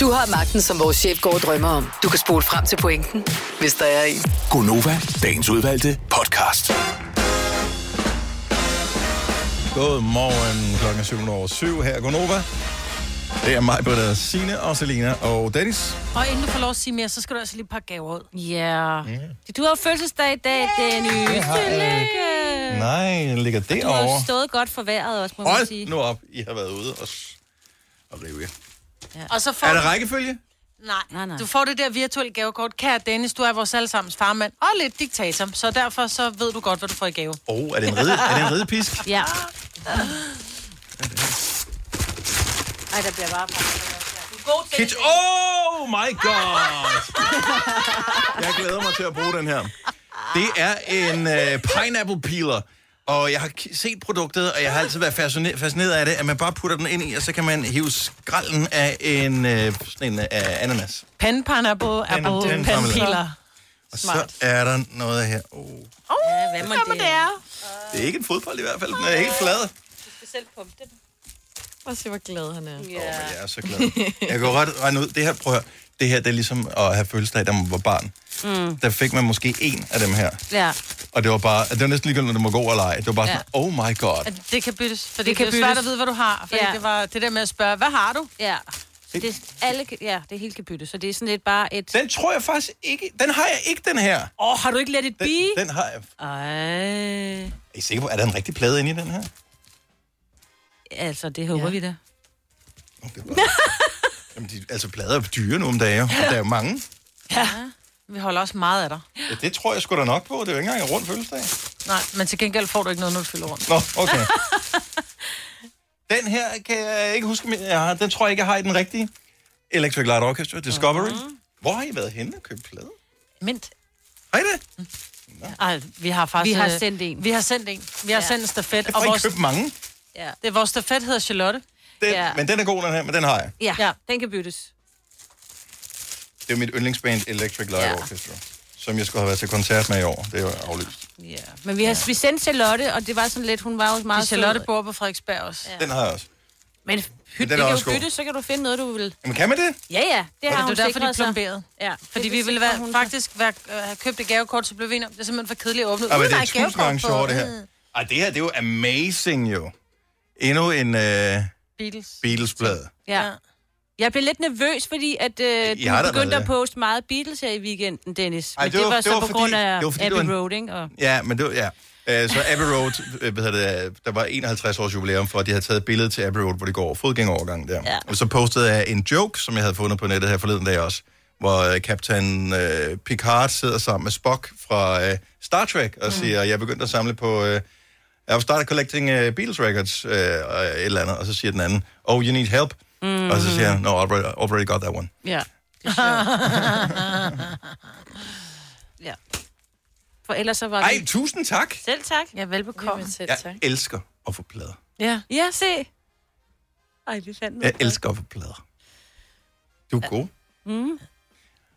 Du har magten, som vores chef går og drømmer om. Du kan spole frem til pointen, hvis der er en. Gonova, dagens udvalgte podcast. Godmorgen klokken er 7 over 7 her. Godnova. Det er mig, Britta, Signe og Selina og Dennis. Og inden du får lov at sige mere, så skal du altså lige pakke gaver ud. Ja. Du har fødselsdag i dag, Dennis. Tillykke. Nej, den ligger Du har derovre. jo stået godt for vejret også, må man sige. nu op. I har været ude og, og rive jer. Og så får Er der rækkefølge? Nej, Nej, nej. du får det der virtuelle gavekort. Kære Dennis, du er vores allesammens farmand og lidt diktator, så derfor så ved du godt, hvad du får i gave. Åh, oh, er det en ride, er det en ridepisk? [laughs] Ja. Ej, der bliver bare... Kitsch. Oh my god! Jeg glæder mig til at bruge den her. Det er en øh, pineapple peeler. Og jeg har set produktet, og jeg har altid været fascineret, fascineret af det, at man bare putter den ind i, og så kan man hive skralden af en, øh, sådan en øh, ananas. Pen, pineapple, apple, pen, pen, peeler. Og så er der noget her. Oh, Ja, hvad må det? det er? det er ikke en fodbold i hvert fald, den er helt flad. Du skal selv pumpe den. Prøv se, hvor glad han er. Ja. Jeg er så glad. Jeg kan jo ret regne ud, det her, prøv at høre, det her, det er ligesom at have fødselsdag, da man var barn. Mm. Der fik man måske en af dem her. Ja. Og det var bare, det var næsten ligegyldigt, når du må gå eller ej. Det var bare Ja. sådan, oh my god. At det kan byttes, for det, Det det kan det er svært at vide, hvad du har. For Ja. det var det der med at spørge, hvad har du? Ja. Så det, er alle, ja, det hele kan byttes, så det er sådan lidt bare et... Den tror jeg faktisk ikke, den har jeg ikke, den her. Åh, oh, har du ikke let it be? Den, den har jeg. Ej. Er I sikker på, er der en rigtig plade inde i den her? Altså, det håber ja. vi da. [laughs] Jamen, de, altså, plader er dyre nu om dagen, og der er jo mange. Ja. Vi holder også meget af dig. Ja, det tror jeg sgu da nok på. Det er jo ikke engang en rund fødselsdag. Nej, men til gengæld får du ikke noget, når du fylder rundt. Nå, okay. [laughs] den her kan jeg ikke huske, men jeg har, den tror jeg ikke, jeg har i den rigtige. Electric Light Orchestra, Discovery. Mhm. Hvor har I været henne og købt plade? Mint. Har I det? Ej, vi har faktisk... Vi har øh, sendt en. Vi har sendt en. Vi har Ja. sendt en stafet. Jeg får ikke købt mange. Ja. Det er vores stafet hedder Charlotte. Den, Ja. Men den er god, den her, men den har jeg. Ja, Ja. ja, den kan byttes. Det er mit yndlingsband Electric Light Ja. Orchestra, som jeg skulle have været til koncert med i år. Det er jo aflyst. Ja. Men vi har vi sendte Charlotte, og det var sådan lidt, hun var jo meget Charlotte bor på Frederiksberg også. Den har jeg også. Men Men hyt, den det er kan også jo god. byttes, så kan du finde noget, du vil. Jamen, kan man det? Ja, ja, det har Og hun det er derfor, de er sikret sig. plomberet. Ja, Fordi det vi ville være, faktisk være, øh, have købt et gavekort, så blev vi enige om, det er simpelthen for kedeligt at åbne. Ej, men det er tusind gavekort gange på. sjovere, det her. Ej, det her, det er jo amazing, jo. Endnu en uh, Beatles. Beatles-plade. Ja. Jeg blev lidt nervøs, fordi at, øh, du har da begyndte været- at poste meget Beatles her i weekenden, Dennis. Ej, Men det det, var- var, det så var på fordi- grund af det var fordi, Abbey det var en- Road, ikke? Og, Ja, men det var, ja. Uh, så Abbey Road, øh, hvad hedder det, der var 51 års jubilæum for, at de havde taget et billede til Abbey Road, hvor de går over fodgængerovergangen der. Ja. Og så postede jeg en joke, som jeg havde fundet på nettet her forleden dag også, hvor uh, kaptajn Picard sidder sammen med Spock fra Star Trek og siger, jeg er begyndt at samle på... Uh, I've started collecting uh, Beatles records, uh, og et eller andet, og så siger den anden, oh, you need help? Mm. Og så siger han, no, I already, already got that one. ja. Det [laughs] ja. For ellers så var Ej, vi... tusind tak! Selv tak. Ja, velbekomme. Selv, Jeg tak. elsker at få plader. Ja. Ja, se. Ej, det fandt Jeg elsker at få plader. Du er god. Mm.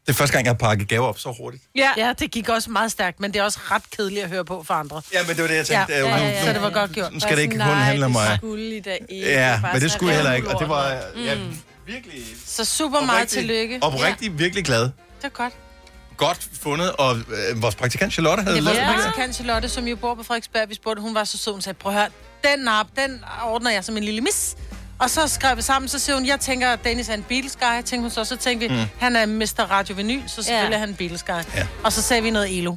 Det er første gang, jeg har pakket gaver op så hurtigt. Ja. ja, det gik også meget stærkt, men det er også ret kedeligt at høre på for andre. Ja, men det var det, jeg Ja, tænkte. ja, ja, nu- ja, så det var godt gjort. Nu skal det ikke kun Nej, handle om mig. det skulle I da ikke. Ja, men det skulle jeg heller ikke. Og det var Mm. ja, virkelig Så super meget tillykke. oprigtigt virkelig glad. Det er godt. Godt fundet, og øh, vores praktikant Charlotte havde Det var vores praktikant Charlotte, som jo bor på Frederiksberg. Vi spurgte, hun var så sød. Hun sagde, prøv at høre, den nap, den ordner jeg som en lille mis. Og så skrev vi sammen, så siger hun, jeg tænker, at Dennis er en Beatles-guy. Tænkte hun så, så tænkte vi, Mm. han er Mr. Radio Vinyl, så selvfølgelig Ja. er han en Beatles-guy. Ja. Og så sagde vi noget Elo.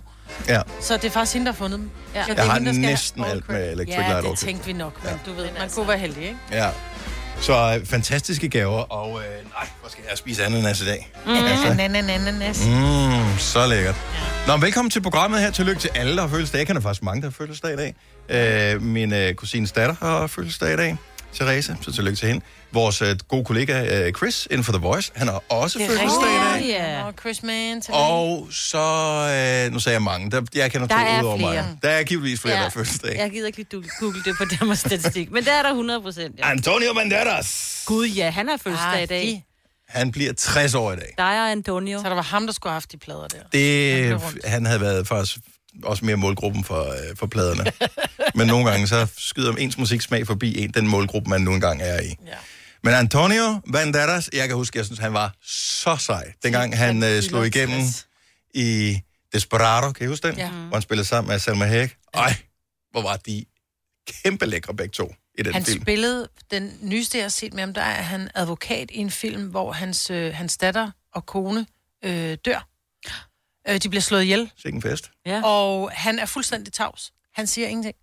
Ja. Så det er faktisk hende, der har fundet dem. Ja. Så det Jeg er har hende, der næsten alt med. Electric Ja, Light det Orchestra. tænkte vi nok, men du ved, man kunne være heldig, ikke? Ja. Så øh, fantastiske gaver, og øh, nej, hvor skal jeg spise ananas i dag? Altså, Ananas. Mm, så lækkert. Nå, velkommen til programmet her. Tillykke til alle, der har fødselsdag. Jeg kender faktisk mange, der har fødselsdag i dag. Øh, min øh, kusines datter har fødselsdag i dag. Therese, så tillykke til hende. Vores øh, gode kollega øh, Chris inden for The Voice, han har også er fødselsdag i dag. Ja. Og Chris Mann til Og så, øh, nu sagde jeg mange, der, jeg kender Der to er ud over flere. mig. Der er givetvis flere, Ja. der har fødselsdag. Jeg gider ikke lige du- google det på Danmarks Statistik, men der er der 100 procent. Ja. Antonio Banderas, Gud, ja, han har fødselsdag Ah, i dag. de. han bliver 60 år i dag. Dig og Antonio. Så der var ham, der skulle have haft de plader der. Det, han havde været faktisk også mere målgruppen for, øh, for pladerne. [laughs] Men nogle gange så skyder ens musiksmag forbi en, den målgruppe, man nu engang er i. Ja. Men Antonio Banderas, jeg kan huske, jeg synes, han var så sej. Dengang han øh, slog igennem i Desperado, kan I huske den? Ja. Hvor han spillede sammen med Salma Hayek. Ej, hvor var de kæmpe lækre begge to i den Han film. spillede, den nyeste, jeg har set med ham, der er han advokat i en film, hvor hans, øh, hans datter og kone øh, dør. Øh, de bliver slået ihjel, Sikke en fest. Ja. og han er fuldstændig tavs. Han siger ingenting.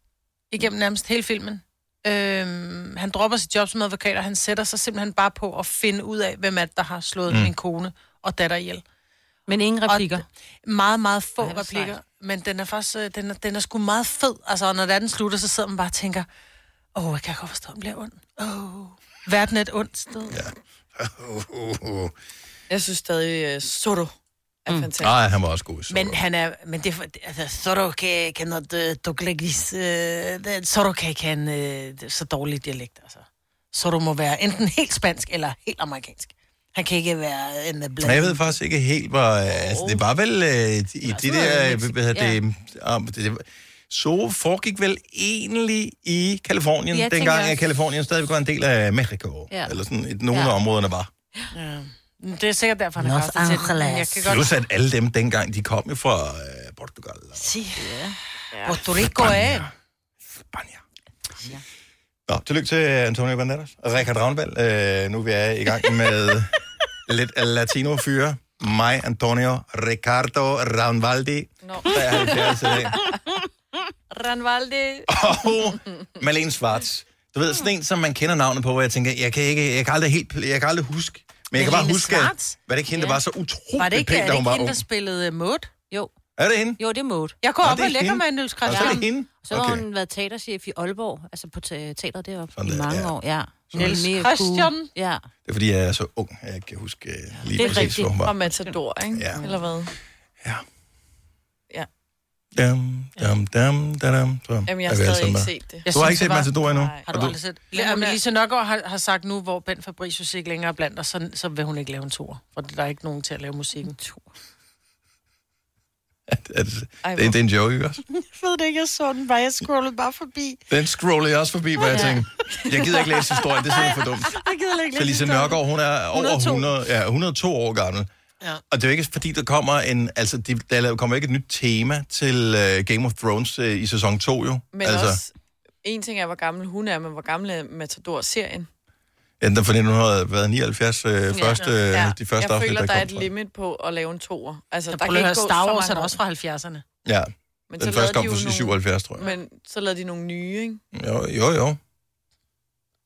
Igennem nærmest hele filmen. Øhm, han dropper sit job som advokat, og han sætter sig simpelthen bare på at finde ud af, hvem er det, der har slået mm. min kone. og datter ihjel. Men ingen replikker. Og meget, meget få Ej, replikker. sejt. Men den er faktisk, øh, den er, den er sgu meget fed. Altså, og når den slutter, så sidder man bare og tænker, åh, oh, jeg kan godt forstå, at den bliver ond. Åh, oh, verden er et ondt sted. Ja. [laughs] Jeg synes stadig, uh, Soto er mm. fantastisk. Nej, han var også god. i Zorro. Men han er, men det er, altså, Zorro kan, kan not uh, doglegis, uh, Zorro kan en uh, så dårlig dialekt, altså. Zorro må være enten helt spansk eller helt amerikansk. Han kan ikke være en Men blanding. jeg ved faktisk ikke helt, hvor... øh, Altså, det var vel øh, i de der... øh, Hvad hedder det, om, det, det, så foregik vel egentlig i Kalifornien, Ja, ja, tænker dengang jeg at. Kalifornien stadig var en del af Mexico. Ja. Ja. Eller sådan, et, nogle Ja. af områderne var. Ja. Det er sikkert derfor, han er Los kastet til den. Men Jeg kan godt... Plus at alle dem dengang, de kom jo fra øh, Portugal. Si. Ja. Puerto Rico, eh? Nå, tillykke til Antonio Banderas og Richard Ravnvald. Øh, nu er vi er i gang med [laughs] lidt latino-fyre. Mig, Antonio, Ricardo Ravnvaldi. Nå. 73 i dag. Ranvaldi. Og Malene Schwartz. Du ved, sådan en, som man kender navnet på, hvor jeg tænker, jeg kan, ikke, jeg kan aldrig helt, jeg kan aldrig huske. Men jeg kan bare huske, Schwartz? at, var det ikke hende, der var så Var det ikke, pæn, er da hun var hende, ung? der spillede uh, Maud? Jo. Er det hende? Jo, det er Maud. Jeg går Nå, op det er og lægger hende. mig en. Nå, så er det hende? Så har Okay. hun været teaterchef i Aalborg, altså på te- teateret deroppe Sådan i der, mange ja. år. Ja. Niels Mega Christian. Ja. Det er fordi, jeg er så ung, at jeg ikke kan huske uh, lige Det er præcis, rigtigt. hvor hun var. Og Matador, ikke? Ja. Eller hvad? Dum, dum, dum, da, dum, så Jamen, jeg er har stadig ikke set det. Jeg Du har ikke set Matador endnu? Har du aldrig set? Ja, men Lise Nørgaard har, har sagt nu, hvor Ben Fabricius ikke længere er blandt os, så, så vil hun ikke lave en tur. For der er ikke nogen til at lave musikken. Er det, det, det er en joke, ikke også? [laughs] Jeg ved det ikke, jeg så den bare. Jeg scrollede bare forbi. Den scroller jeg også forbi, hvor jeg Ja. tænkte, jeg gider ikke læse historien, det er simpelthen for dumt. Jeg gider ikke Så Lise Nørgaard, hun er over 102. 100, ja, 102 år gammel. Ja. Og det er jo ikke fordi, der kommer en, altså, de, der kommer ikke et nyt tema til uh, Game of Thrones uh, i sæson 2, jo. Men altså, også, en ting er, hvor gammel hun er, men hvor gammel er Matador-serien? ja, den fra 1979, uh, første, ja. de første jeg føler, der der er et fra. limit på at lave en toer. Altså, Der der kan ikke gå Star så Wars er også fra 70'erne. Ja, Men den så første kom de nogle- 77, tror jeg. Men så lavede de nogle nye, ikke? Jo, jo, jo.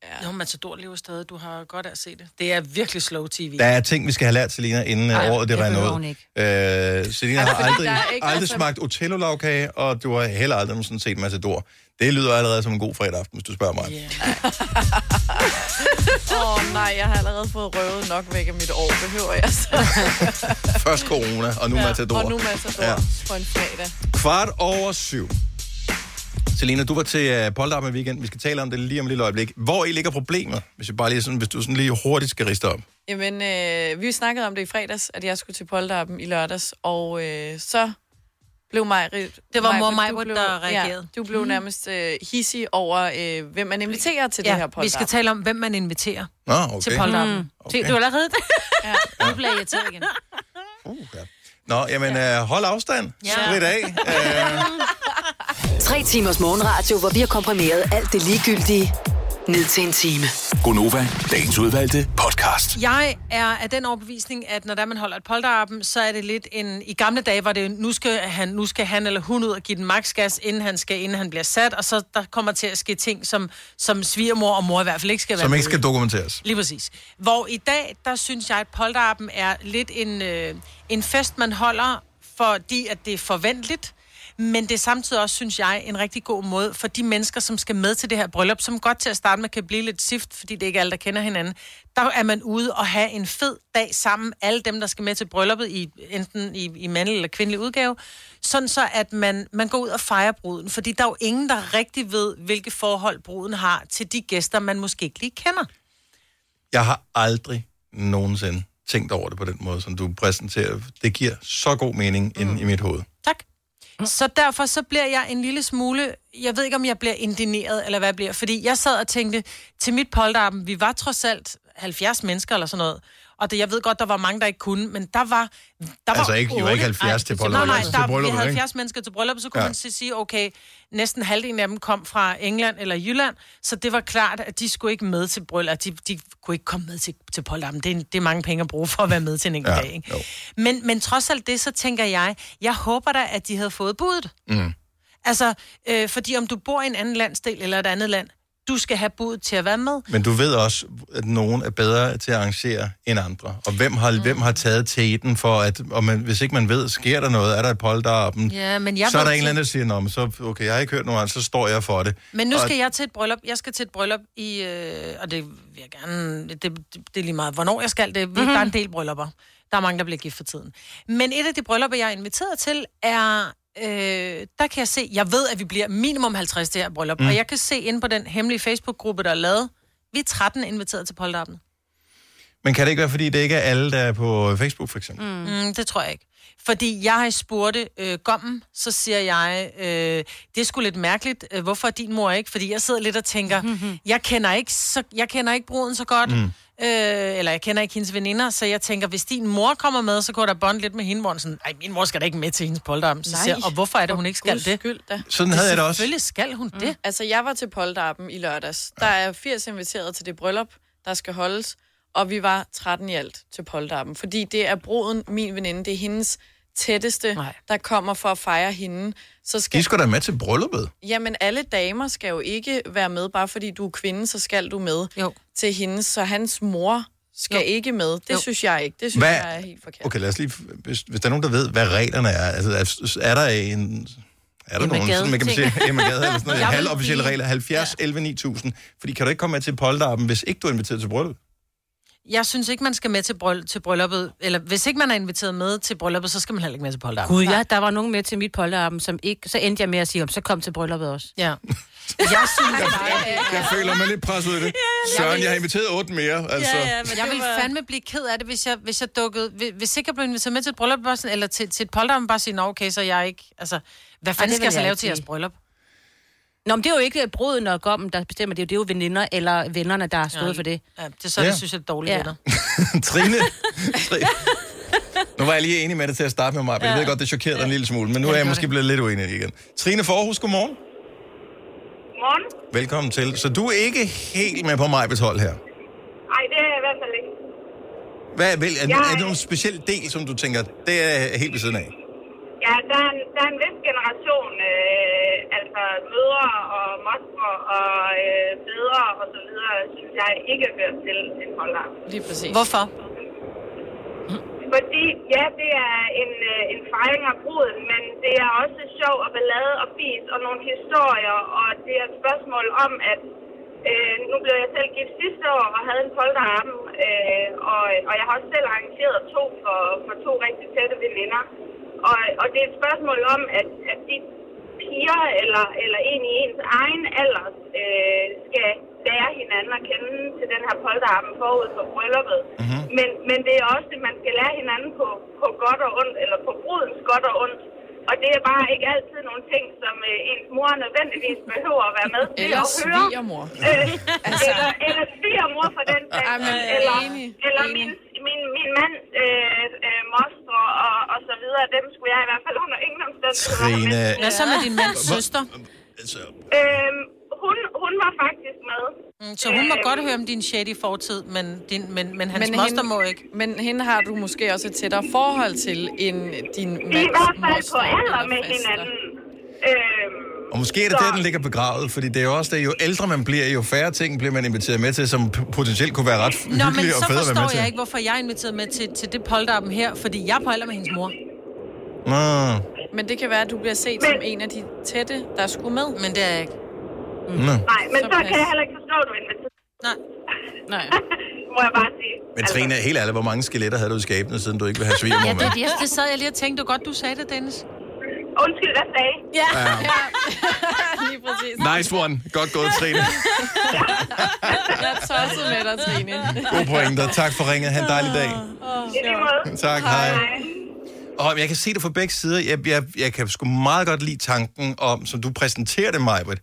Ja. Jo, Matador lever stadig. Du har godt af at se det. Det er virkelig slow tv. Der er ting, vi skal have lært, Selina, inden Nej, uh, året det behøver ud. Øh, Selina Altså, har fordi aldrig, aldrig altså- smagt Otello-lavkage, og du har heller aldrig nogensinde set Matador. Det lyder allerede som en god fredag aften, hvis du spørger mig. [laughs] Åh oh, nej, jeg har allerede fået røvet nok væk af mit år. Behøver jeg så? [laughs] Først corona, og nu Ja, Matador. Og nu Matador ja. på en fredag. Kvart over syv. Selina, du var til uh, Polterabend i weekend. Vi skal tale om det lige om et lille øjeblik. Hvor i ligger problemet? Hvis, jeg bare lige sådan, hvis du sådan lige hurtigt skal riste op. Jamen, øh, vi snakkede om det i fredags, at jeg skulle til Polterappen i lørdags, og øh, så blev mig... Det var mor Maj-Brit, der reagerede. Ja, du blev Mhm. nærmest øh, hissig over, øh, hvem man inviterer til det her Ja, Polterappen. vi skal tale om, hvem man inviterer Nå, okay. til polterappen. Mm. Okay. Se, du er allerede ja. Nu bliver jeg irriteret igen. Nå, jamen, uh, hold afstand. Ja. Sprit af. Uh, [laughs] Tre timers morgenradio, hvor vi har komprimeret alt det ligegyldige ned til en time. Gonova, dagens udvalgte podcast. Jeg er af den overbevisning, at når der man holder et polterappen, så er det lidt en... I gamle dage var det, nu skal han, nu skal han eller hun ud og give den maks gas, inden han, skal, inden han bliver sat, og så der kommer til at ske ting, som, som svigermor og mor i hvert fald ikke skal være som ikke skal dokumenteres. Lige præcis. Hvor i dag, der synes jeg, at polterappen er lidt en, øh, en fest, man holder, fordi at det er forventeligt, men det er samtidig også, synes jeg, en rigtig god måde for de mennesker, som skal med til det her bryllup, som godt til at starte med kan blive lidt sift, fordi det ikke alle, der kender hinanden. Der er man ude og have en fed dag sammen, alle dem, der skal med til brylluppet, i, enten i, i mandlig eller kvindelig udgave, sådan så, at man, man går ud og fejrer bruden, fordi der er jo ingen, der rigtig ved, hvilke forhold bruden har til de gæster, man måske ikke lige kender. Jeg har aldrig nogensinde tænkt over det på den måde, som du præsenterer. Det giver så god mening mm. inde i mit hoved. Så derfor så bliver jeg en lille smule, jeg ved ikke om jeg bliver indineret, eller hvad jeg bliver, fordi jeg sad og tænkte, til mit polterappen, vi var trods alt 70 mennesker eller sådan noget, og det, jeg ved godt, der var mange, der ikke kunne, men der var... Der Altså var ikke- I var otte- ikke 70 til Nej, brylluppet, nej, altså der, til ikke? 70 mennesker til brylluppet, så kunne Ja. man så sige, okay, næsten halvdelen af dem kom fra England eller Jylland, så det var klart, at de skulle ikke med til bryllup, de, de kunne ikke komme med til, til polterappen. Det, er- det er mange penge at bruge for at være med til en enkelt Ja, dag, ikke? Men, men trods alt det, så tænker jeg, jeg håber da, at de havde fået budet. Mm. Altså, øh, fordi om du bor i en anden landsdel eller et andet land, du skal have budet til at være med. Men du ved også, at nogen er bedre til at arrangere end andre. Og hvem har, mm. hvem har taget teten for, at og man, hvis ikke man ved, sker der noget, er der et polterappen, Ja, men jeg så er der en eller anden, der siger, Nå, men så, okay, jeg har ikke hørt nogen så står jeg for det. Men nu Og- skal jeg til et bryllup. Jeg skal til et bryllup i, øh, og det vil jeg gerne, det, det, det er lige meget, hvornår jeg skal det. Mm-hmm. Der er en del bryllupper. Der er mange, der bliver gift for tiden. Men et af de bryllupper, jeg er inviteret til, er, øh, der kan jeg se, jeg ved, at vi bliver minimum 50 det her bryllup, Mm. og jeg kan se inde på den hemmelige Facebook-gruppe, der er lavet, vi er 13 inviteret til polterappen. Men kan det ikke være, fordi det ikke er alle, der er på Facebook, for eksempel? Mm. Mm, det tror jeg ikke. Fordi jeg har spurgt øh, Gommen, så siger jeg, øh, det er sgu lidt mærkeligt, øh, hvorfor er din mor ikke? Fordi jeg sidder lidt og tænker, [laughs] jeg kender ikke, så, jeg kender ikke bruden så godt, mm. øh, eller jeg kender ikke hendes veninder, så jeg tænker, hvis din mor kommer med, så går der bånd lidt med hende, hvor hun sådan, ej, min mor skal da ikke med til hendes polterarm. Så Nej. siger, jeg, og hvorfor er det, hun ikke skal Guds det? Skyld, da. Sådan havde jeg det også. Selvfølgelig skal hun det. Altså, jeg var til polterappen i lørdags. Der er 80 inviteret til det bryllup, der skal holdes, og vi var 13 i alt til polterappen. Fordi det er bruden, min veninde, det er hendes tætteste, Nej. der kommer for at fejre hende. Så skal... De skulle da med til brylluppet. Jamen, alle damer skal jo ikke være med, bare fordi du er kvinde, så skal du med jo. til hende. Så hans mor skal jo. ikke med. Det Jo. synes jeg ikke. Det synes Hvad- jeg er helt forkert. Okay, lad os lige... Hvis, hvis der er nogen, der ved, hvad reglerne er, altså er, er der en... Er der nogen, sådan, man kan sige, Emma Gade, eller sådan noget, halvofficielle regler, 70, 11, 9000, fordi kan du ikke komme med til polterappen, hvis ikke du er inviteret til bryllup? Jeg synes ikke, man skal med til, bryll- til brylluppet, eller hvis ikke man er inviteret med til brylluppet, så skal man heller ikke med til polterappen. Gud ja, der var nogen med til mit polterappen, som ikke... Så endte jeg med at sige, om så kom til brylluppet også. Ja. Jeg synes [laughs] Jeg føler mig lidt presset ud i det. [laughs] Søren, jeg har inviteret otte mere, altså. men jeg ville fandme blive ked af det, hvis jeg, hvis jeg dukkede... Hvis, ikke jeg blev inviteret med til et bryllup, eller til, til et polterappen, bare sige, nå okay, så jeg er ikke... Altså, hvad fanden det skal jeg vil så jeg lave til jeres bryllup? Nå, men det er jo ikke bruden og gommen, der bestemmer det. Det er jo veninder eller vennerne, der har stået Ja, for det. Ja, det er så, ja. Ja. det synes jeg er dårligt Ja. venner. [laughs] Trine, Trine. [laughs] Nu var jeg lige enig med det til at starte med mig, men jeg ved godt, det chokerede dig en lille smule, men nu er jeg måske blevet lidt uenig igen. Trine Forhus, godmorgen. Morgen. Velkommen til. Så du er ikke helt med på mig hold her. Nej, det er jeg i hvert fald ikke. Hvad, vel, er, Jeg- er det nogen speciel del, som du tænker, det er helt ved siden af? Ja, der er en, der er en vis generation, øh, altså mødre og mostre og øh, fædre og så videre, synes jeg ikke hører til en polterarm. Lige præcis. Hvorfor? Fordi, ja, det er en, øh, en fejring af bruden, men det er også sjov og ballade og fis og nogle historier, og det er et spørgsmål om, at øh, nu blev jeg selv gift sidste år og havde en polterarm, øh, og, og jeg har også selv arrangeret to for, for to rigtig tætte veninder. Og, og det er et spørgsmål om, at, at de piger eller, eller en i ens egen alder øh, skal lære hinanden at kende til den her polterarm forud for brylluppet. Mm-hmm. Men, men det er også, at man skal lære hinanden på, på godt og ondt, eller på brudens godt og ondt. Og det er bare ikke altid nogle ting, som øh, ens mor nødvendigvis behøver at være med til Eller at høre. svigermor. Øh, eller, eller svigermor for den sags er eller, eller min, min, min mands øh, øh, mostre og, og så videre, dem skulle jeg i hvert fald under ingen omstændigheder Trine, med. Hvad så med din mands Hvor- søster? Øhm, hun, hun var faktisk med. Mm, Så hun må godt høre om din shady fortid, men, din, men, men hans Men moster hende- må ikke. Men hende har du måske også et tættere forhold til, end din De er i mands hvert fald moster på alder eller med hinanden. Øhm, Og måske er det der, den ligger begravet, fordi det er jo også det, jo ældre man bliver, jo færre ting bliver man inviteret med til, som potentielt kunne være ret Nå, men og så fede at være med forstår til. jeg ikke, hvorfor jeg er inviteret med til, til det polterappen her, fordi jeg er på alder med hendes mor. Nå. Men det kan være, at du bliver set som en af de tætte, der skulle med. Men det er jeg ikke. Nå. nej, men Så så, kan jeg heller ikke forstå, at du er inviteret. Nej. Nej. [laughs] Må jeg bare sige. Men Trine, helt ærligt, hvor mange skeletter havde du i skabene, siden du ikke vil have [laughs] svigermor Ja, med? det, det, det sad jeg lige og tænkte, godt, du sagde det, Dennis. Undskyld, hvad sagde I? Ja. [laughs] Ja. Lige præcis. Nice one. Godt gået, Trine. Jeg er tosset med dig, Trine. God pointer. Tak for ringet. Ha' en dejlig dag. I lige måde. Tak, hej. Og jeg kan se det fra begge sider. Jeg, jeg, jeg kan sgu meget godt lide tanken om, som du præsenterer det, Majbrit,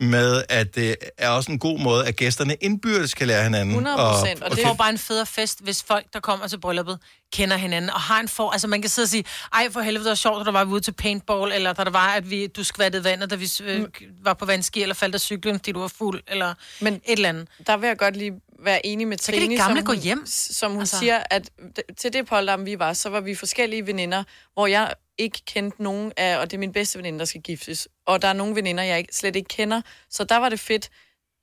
med at det er også en god måde, at gæsterne indbyrdes kan lære hinanden. 100 og, procent. Og, og det får bare en federe fest, hvis folk, der kommer til brylluppet, kender hinanden og har en for... Altså, man kan sidde og sige, ej, for helvede, det var sjovt, at der var vi ude til paintball, eller der, der var, at vi, du skvattede vandet, da vi øh, var på vandski, eller faldt af cyklen, fordi du var fuld, eller Men et eller andet. Der vil jeg godt lige være enig med Så kan de Trine, gamle som gå hjem. Som hun Altså. siger, at til det polterarm, vi var, så var vi forskellige veninder, hvor jeg ikke kendte nogen af, og det er min bedste veninde, der skal giftes. Og der er nogle veninder, jeg ikke, slet ikke kender. Så der var det fedt.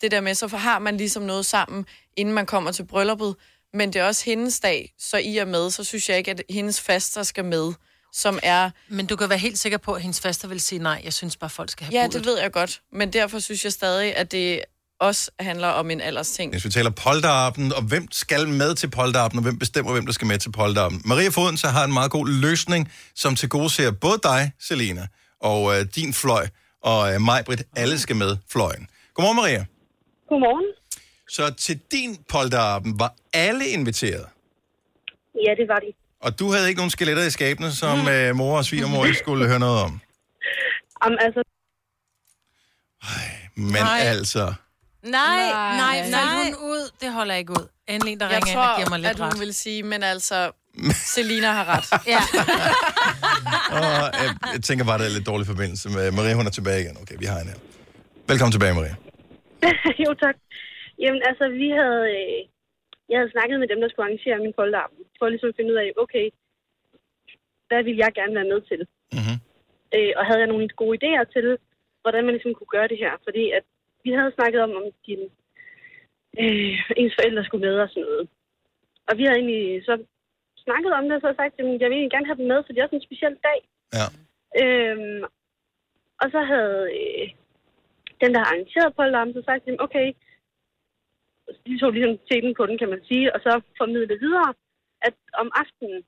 det der med, så har man ligesom noget sammen, inden man kommer til brylluppet. Men det er også hendes dag, så i og med, så synes jeg ikke, at hendes faster skal med, som er... Men du kan være helt sikker på, at hendes faster vil sige nej. Jeg synes bare, folk skal have Ja, budet. det ved jeg godt. Men derfor synes jeg stadig, at det også handler om en aldersting. Hvis vi taler polterappen, og hvem skal med til polterappen, og hvem bestemmer, hvem der skal med til polterappen. Maria Foden så har en meget god løsning, som til gode ser både dig, Selina, og øh, din fløj, og øh, mig, Britt, alle skal med fløjen. Godmorgen, Maria. Godmorgen. Så til din polterappen var alle inviteret, Ja, det var de. og du havde ikke nogen skeletter i skabene, som øh, mor og svigermor ikke skulle høre noget om. Om, altså, Men Nej. altså... Nej, nej, Nej. nej. Hun ud? Det holder ikke ud. Endelig en, der Jeg ringer ind og giver tror, mig lidt at hun ret. vil sige, men altså, [laughs] Selina har ret. ja. [laughs] Og jeg, jeg tænker bare, det er lidt dårlig forbindelse med Maria. Hun er tilbage igen. Okay, vi har en her. Velkommen tilbage, Maria. [laughs] jo tak. Jamen altså, vi havde, øh, jeg havde snakket med dem, der skulle arrangere min polterarben, for ligesom at finde ud af, okay, hvad vil jeg gerne være med til? Mm-hmm. Øh, og havde jeg nogle gode idéer til, hvordan man ligesom kunne gøre det her. Fordi at vi havde snakket om, om din, øh, ens forældre skulle med og sådan noget. Og vi havde egentlig så snakket om det, og så havde sagt, at jeg vil egentlig gerne have dem med, for det er også en speciel dag. Ja. Øhm, og så havde øh, den, der har arrangeret polterappen, så sagt, jamen, okay, de tog ligesom teten på den, kan man sige, og så formidlede videre, at om aftenen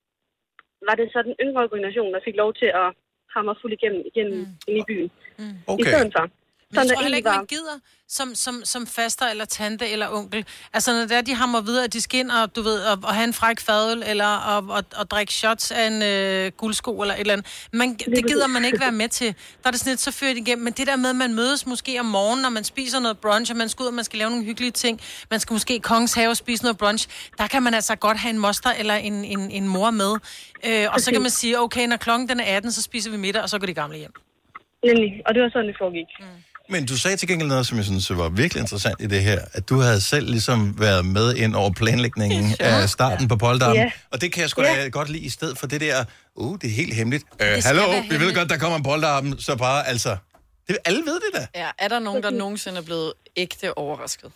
var det så den yngre generation, der fik lov til at hamre fuld igennem, igennem mm. ind i byen. Mm. I Okay. stedet for. Men jeg tror heller ikke, man gider som, som, som faster eller tante eller onkel. Altså, når det er, de hammer videre, at de skal ind og, du ved, og, og have en fræk fadøl, eller og, og, og drikke shots af en øh, guldsko, eller et eller andet. Man, det gider man ikke være med til. Der er det sådan lidt, så fører det igennem. Men det der med, at man mødes måske om morgenen, når man spiser noget brunch, og man skal ud, og man skal lave nogle hyggelige ting. Man skal måske i Kongens Have og spise noget brunch. Der kan man altså godt have en moster eller en, en, en mor med. Øh, og så kan man sige, okay, når klokken den er 18, så spiser vi middag, og så går de gamle hjem. Nemlig, og det var sådan, det foregik. Mm. Men du sagde til gengæld noget, som jeg synes var virkelig interessant i det her, at du havde selv ligesom været med ind over planlægningen af starten på polterappen. Ja. Og det kan jeg sgu da godt lide, i stedet for det der, uh, det er helt hemmeligt. Øh, skal hallo, vi ved hemmeligt. godt, der kommer en polterappen, så bare, altså, det, alle ved det da. Ja, er der nogen, der nogensinde er blevet ægte overrasket?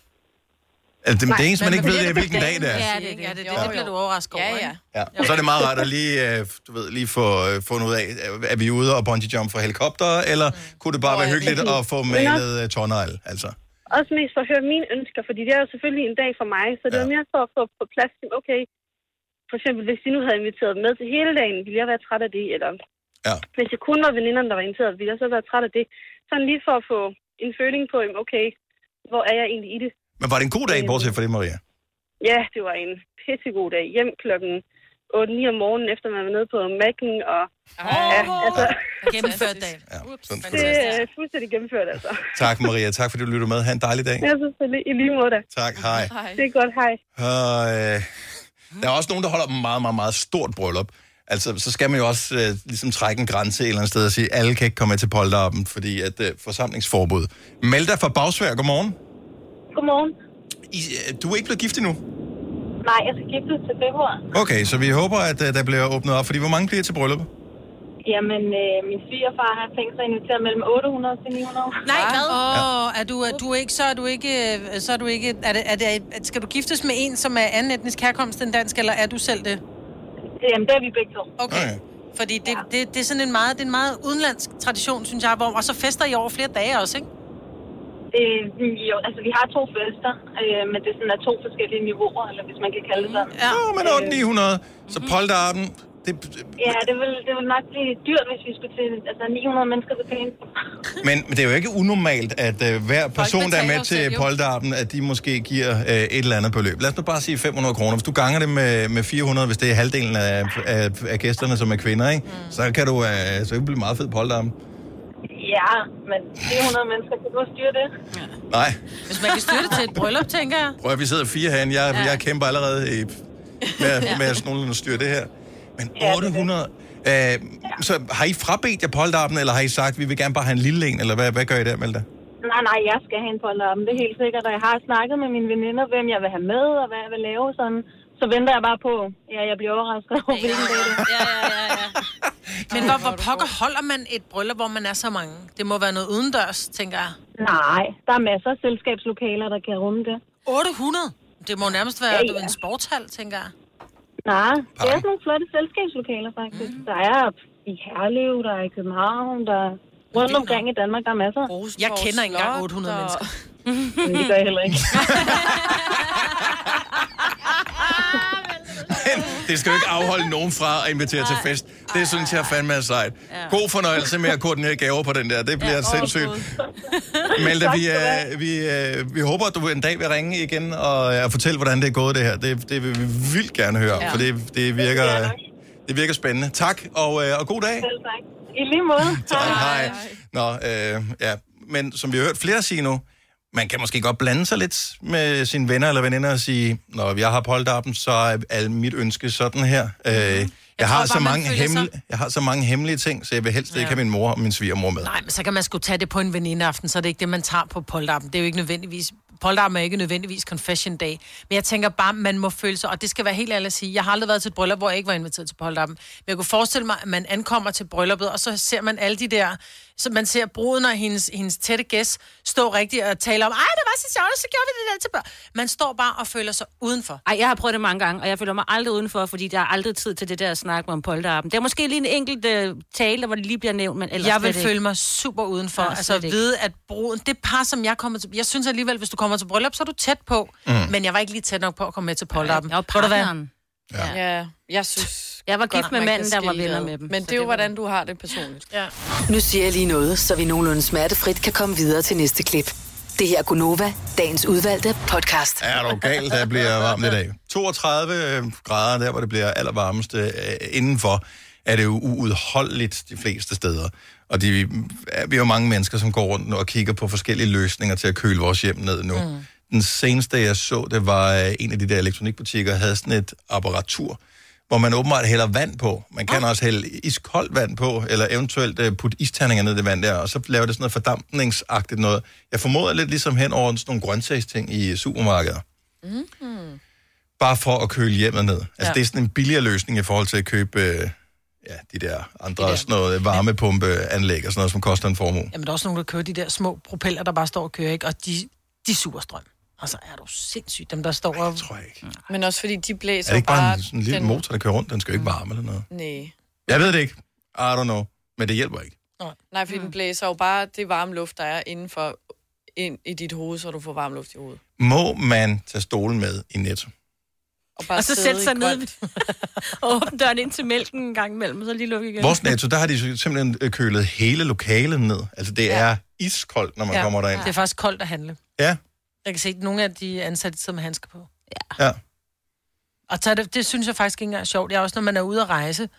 Altså, det, Nej, det eneste, man men ikke ved, det er, hvilken dag det er. Ja, det, ja, det, det, Jo, det bliver jo. du overrasket over, Ja, ja. Ja. Og så er det meget rart at lige, øh, du ved, lige få øh, fundet ud af, er vi ude og bungee jump fra helikopter, eller kunne det bare være hyggeligt at få malet uh, tårnegl, altså? Også mest for at høre mine ønsker, fordi det er jo selvfølgelig en dag for mig, så det ja. var mere for at få på plads, til, okay, for eksempel hvis de nu havde inviteret med til hele dagen, ville jeg være træt af det, eller ja. hvis det kun var veninderne, der var inviteret, ville jeg så være træt af det. Sådan lige for at få en føling på, okay, hvor er jeg egentlig i det? Men var det en god dag, bortset fra det, Maria? Ja, det var en pissegod dag. Hjem klokken 8-9 om morgenen, efter man var nede på Mac'en, og ja, altså, Gennemført dag. Ja, sådan. det er fuldstændig gennemført, altså. Tak, Maria. Tak, fordi du lyttede med. Ha' en dejlig dag. Ja, selvfølgelig. I lige måde da. Tak, hej. Det er godt, hej. Og, øh, der er også nogen, der holder et meget, meget, meget stort bryllup. Altså, så skal man jo også øh, ligesom trække en grænse et eller andet sted og sige, alle kan ikke komme med til polterappen, fordi at øh, forsamlingsforbud. Meld dig for Bagsvær. Godmorgen. Godmorgen. I, øh, du er ikke blevet gift endnu? Nej, jeg skal giftes til februar. Okay, så vi håber, at øh, der bliver åbnet op, fordi hvor mange bliver til bryllup? Jamen, øh, min svigerfar har tænkt sig at invitere mellem 800 til 900. Nej, hvad? Åh, er du, er du ikke, så er du ikke, øh, så er du ikke, er det, er det, skal du giftes med en, som er anden etnisk herkomst end dansk, eller er du selv det? Jamen, det er vi begge to. Okay. Fordi det, ja. det, det, er sådan en meget, det er en meget udenlandsk tradition, synes jeg, hvor, og så fester I over flere dage også, ikke? Øh, jo, altså, vi har to fester, øh, men det er sådan er to forskellige niveauer, eller hvis man kan kalde det sådan. Ja, men 800. Så polterappen, det, Ja, det vil, det vil nok blive dyrt, hvis vi skulle til altså 900 mennesker til pæne. [laughs] Men men det er jo ikke unormalt, at øh, hver person, der er med til polterappen, at de måske giver øh, et eller andet beløb. Lad os nu bare sige 500 kroner. Hvis du ganger det med, med 400, hvis det er halvdelen af, af, af gæsterne, som er kvinder, ikke? Mm. så kan du øh, så kan det blive meget fed polterappen. Ja, men 400 mennesker, kan du styre det? Nej, Hvis man kan styre det til et bryllup, tænker jeg. prøv at vi sidder fire herinde. Jeg, ja. jeg kæmper allerede i, med, Ja. med at nogenlunde styre det her. Men 800... Øh, så har I frabedt jer polterappen, eller har I sagt, vi vil gerne bare have en lille en, eller hvad, hvad gør I der, Melda? Nej, nej, jeg skal have en polterappen, det er helt sikkert. Og jeg har snakket med mine veninder, hvem jeg vil have med, og hvad jeg vil lave sådan. Så venter jeg bare på, ja, jeg bliver overrasket over, hvilken dag det er. Ja, ja, ja, ja. Men hvor, hvor pokker holder man et bryllup, hvor man er så mange? Det må være noget udendørs, tænker jeg. Nej, der er masser af selskabslokaler, der kan rumme det. 800? Det må nærmest være Ja, ja, en sportshal, tænker jeg. Nej, det er sådan nogle flotte selskabslokaler, faktisk. Mm. Der er i Herlev, der er i København, der er rundt omkring i Danmark, der er masser. Jeg kender ikke engang 800 mennesker. Men det gør jeg heller ikke. [laughs] [laughs] [laughs] Det skal jo ikke afholde nogen fra at invitere til fest. Det synes jeg fandme er sejt. God fornøjelse med at koordinere gaver på den der. Det bliver ja, sindssygt. Tak vi, øh, vi, øh, vi håber, at du en dag vil ringe igen og øh, fortælle, hvordan det er gået det her. Det, det vil vi vildt gerne høre, Ja. for det, det, virker, det virker spændende. Tak, og, øh, og god dag. Selv tak. I lige måde. [laughs] Tak, hej. Nå, øh, ja. Men som vi har hørt flere sige nu, man kan måske godt blande sig lidt med sine venner eller veninder og sige, når jeg har polterappen, så er alt mit ønske sådan her. Øh, jeg, jeg, har Mhm. så bare, man mange føler sig- jeg har så mange hemmelige ting, så jeg vil helst ikke Ja. have min mor og min svigermor med. Nej, men så kan man sgu tage det på en venindeaften, så er det ikke det, man tager på polterappen. Det er jo ikke nødvendigvis... Polterappen er ikke nødvendigvis confession day. Men jeg tænker bare, man må føle sig... Og det skal være helt ærligt at sige. Jeg har aldrig været til et bryllup, hvor jeg ikke var inviteret til polterappen. Men jeg kunne forestille mig, at man ankommer til brylluppet, og så ser man alle de der... Så man ser bruden og hendes, hendes tætte gæst stå rigtigt og tale om, ej, det var så sjovt, så gjorde vi det der til børn. Man står bare og føler sig udenfor. Ej, jeg har prøvet det mange gange, og jeg føler mig aldrig udenfor, fordi der er aldrig tid til det der snak om polterappen. Det er måske lige en enkelt uh, tale, hvor det lige bliver nævnt, men ellers Jeg vil slet ikke. føle mig super udenfor. Ja, Ja, altså at vide, at bruden, det par, som jeg kommer til... Jeg synes alligevel, hvis du kommer til bryllup, så er du tæt på. Mm. Men jeg var ikke lige tæt nok på at komme med til polterappen. Jeg var Ved du hvad? partneren. Ja. ja, jeg synes... Jeg var godt, gift med man manden, der var venner med dem, Men det er jo, hvordan du har det personligt. Ja. Nu siger jeg lige noget, så vi nogenlunde smertefrit kan komme videre til næste klip. Det her er Gunova, dagens udvalgte podcast. Er du galt, der bliver varmt i dag. 32 grader, der hvor det bliver allervarmest øh, indenfor, er det jo uudholdeligt de fleste steder. Og de, er- vi er jo mange mennesker, som går rundt og kigger på forskellige løsninger til at køle vores hjem ned nu. Mm. Den seneste, jeg så, det var øh, en af de der elektronikbutikker, havde sådan et apparatur, hvor man åbenbart hælder vand på. Man kan også hælde iskoldt vand på, eller eventuelt øh, putte isterninger ned i det vand der, og så laver det sådan noget fordampningsagtigt noget. Jeg formoder lidt ligesom hen over sådan nogle grøntsagsting i supermarkeder. Mm. Bare for at køle hjemmet ned. Altså, Ja. det er sådan en billigere løsning i forhold til at købe øh, ja, de der andre de der. Sådan noget varmepumpeanlæg og sådan noget, som koster en formue. Jamen, der er også nogen, der kører de der små propeller, der bare står og kører, ikke? Og de, de suger strøm. Altså, er du sindssygt, dem der står og... tror jeg ikke. Men også fordi de blæser Er det ikke bare bare en, sådan en lille den... motor, der kører rundt? Den skal jo ikke varme eller noget. Nej. Jeg ved det ikke. I don't know. Men det hjælper ikke. Nej, fordi den blæser jo bare det varme luft, der er indenfor ind i dit hoved, så du får varm luft i hovedet. Må man tage stolen med i Netto? Og, bare Og så sætte sig ned [laughs] og åbne døren ind til mælken en gang imellem, og så lige lukke igen. Vores Netto, der har de simpelthen øh, kølet hele lokalet ned. Altså, det er iskoldt, når man Ja. kommer derind. Det er faktisk koldt at handle. Ja. Jeg kan se, at nogle af de ansatte sidder med handsker på. Ja. Og så det, det synes jeg faktisk ikke engang er sjovt. Jeg er også, når man er ude at rejse,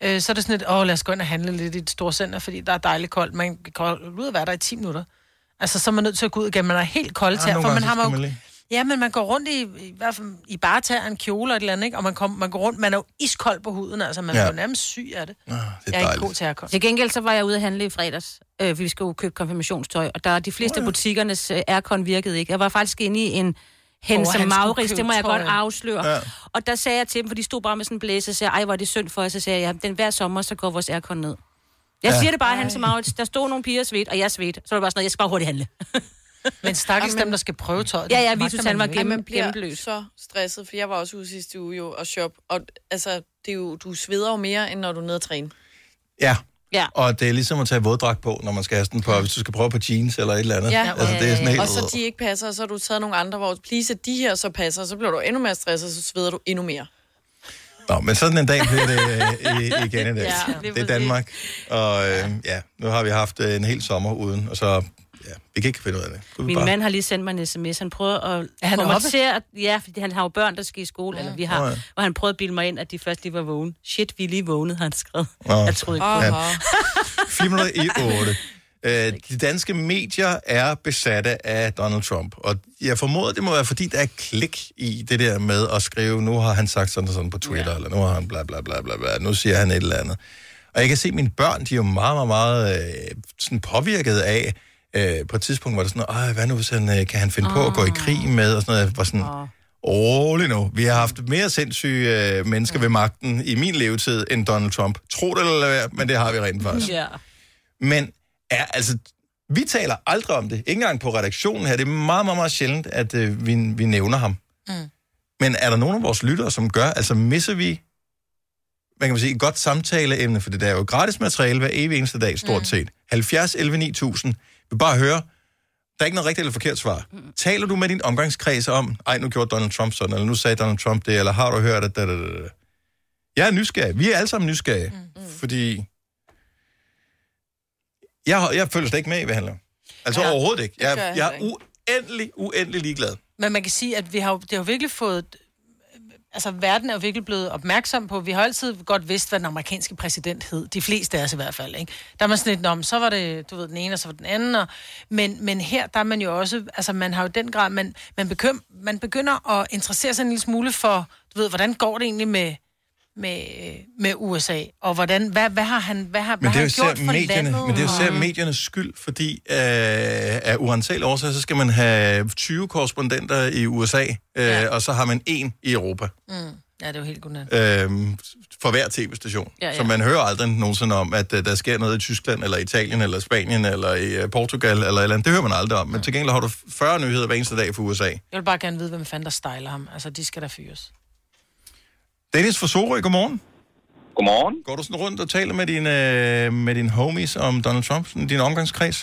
øh, så er det sådan lidt, åh, lad os gå ind og handle lidt i et stort center, fordi der er dejligt koldt. Man kan gå ud og være der i 10 minutter. Altså, så er man nødt til at gå ud igen. Man er helt kold Ja, til, for man har man jo... Ja, men man går rundt i, i hvert fald i bare tager en kjole og et eller andet, ikke? Og man, kom, man går rundt, man er jo iskold på huden, altså man Ja. ja. er jo nærmest syg af det. Ah, det jeg er ikke god til at. Til gengæld så var jeg ude at handle i fredags, øh, vi skulle købe konfirmationstøj, og der er de fleste oh, ja. butikkernes øh, aircon virkede ikke. Jeg var faktisk inde i en Hense oh, Maurits, det må jeg godt afsløre. Ja. Ja. Og der sagde jeg til dem, for de stod bare med sådan en blæse, og sagde, ej, hvor er det synd for os. Så sagde jeg, ja, den hver sommer, så går vores aircon ned. Jeg Ja. ja. siger det bare, Hense Maurits, der stod nogle piger svedt, og jeg svedt. Så var det bare sådan noget, jeg skal bare hurtigt handle. [laughs] Men stakkels dem, der skal prøve tøjet. Ja, ja, Vitus, han var gennem- gennemblødt. så stresset, for jeg var også ude sidste uge jo og shop, og altså, det er jo, du sveder jo mere, end når du er nede at træne. Ja. Ja. Og det er ligesom at tage våddragt på, når man skal have den på, hvis du skal prøve på jeans eller et eller andet. altså, det er sådan helt... og så de ikke passer, og så har du taget nogle andre, hvor please, at de her så passer, så bliver du endnu mere stresset, så sveder du endnu mere. Nå, men sådan en dag bliver det øh, i- igen i [laughs] dag. Ja, Ja, det er det er Danmark. Og øh, ja, nu har vi haft øh, en hel sommer uden, og så, ja, vi kan ikke finde ud af det. Kunne Min mand har lige sendt mig en sms. Han prøver at Er han oppe? til at... Ja, fordi han har jo børn, der skal i skole, ja. eller vi har. Oh, ja. ja. Og han prøvede at bilde mig ind, at de først lige var vågne. Shit, vi er lige vågnet, har han skrevet. Nå. Jeg troede ikke på Ja. det. 4 minutter i 8. [laughs] Øh, de danske medier er besatte af Donald Trump, og jeg formoder, det må være, fordi der er klik i det der med at skrive, nu har han sagt sådan og sådan på Twitter, ja. eller nu har han bla bla bla bla bla, nu siger han et eller andet. Og jeg kan se, at mine børn, de er jo meget, meget, meget øh, sådan påvirket af, øh, på et tidspunkt var det sådan, Ej, hvad nu hvis han, øh, kan han finde oh. på at gå i krig med, og sådan noget. Jeg var sådan, rolig nu. Vi har haft mere sindssyge øh, mennesker ved magten i min levetid end Donald Trump. Tro det eller være, men det har vi rent faktisk. Ja. Men er, altså, vi taler aldrig om det. Ikke engang på redaktionen her. Det er meget, meget, meget sjældent, at øh, vi, vi nævner ham. Mm. Men er der nogen af vores lyttere, som gør, altså misser vi, hvad kan man sige, et godt samtaleemne, for det der er jo gratis materiale hver evig eneste dag, stort set. 70, 11, 9000. Vi vil bare høre, der er ikke noget rigtigt eller forkert svar. Mm. Taler du med din omgangskreds om, ej, nu gjorde Donald Trump sådan, eller nu sagde Donald Trump det, eller har du hørt det? Da, da, da, da. Jeg er nysgerrig. Vi er alle sammen nysgerrige. Mm. Fordi jeg, jeg føler slet ikke med i, hvad det handler. Altså Ja, overhovedet ikke. Jeg, jeg jeg er uendelig, uendelig ligeglad. Men man kan sige, at vi har, det har virkelig fået... Altså, verden er jo virkelig blevet opmærksom på... Vi har altid godt vidst, hvad den amerikanske præsident hed. De fleste af os i hvert fald, ikke? Der er man sådan lidt, om, så var det, du ved, den ene, og så var den anden. Og, men, men her, der er man jo også... Altså, man har jo den grad... Man, man, bekym, man begynder at interessere sig en lille smule for... Du ved, hvordan går det egentlig med, med, med USA? Og hvordan, hvad, hvad har han, hvad har, hvad Men det har han gjort for medierne, landet? men det er jo især mediernes skyld, fordi øh, af uansagelige årsager, så skal man have 20 korrespondenter i USA, øh, ja. og så har man en i Europa. Mm. Ja, det er jo helt godnat. øh, for hver tv-station. Ja, Ja, ja. ja. Så man hører aldrig nogensinde om, at uh, der sker noget i Tyskland, eller Italien, eller Spanien, eller i uh, Portugal, eller eller andet. Det hører man aldrig om. Men til gengæld har du 40 nyheder hver eneste dag for USA. Jeg vil bare gerne vide, hvem fanden der styler ham. Altså, de skal da fyres. Dennis fra Sorø, godmorgen. Godmorgen. Går du sådan rundt og taler med dine, uh, med dine homies om Donald Trump, din omgangskreds?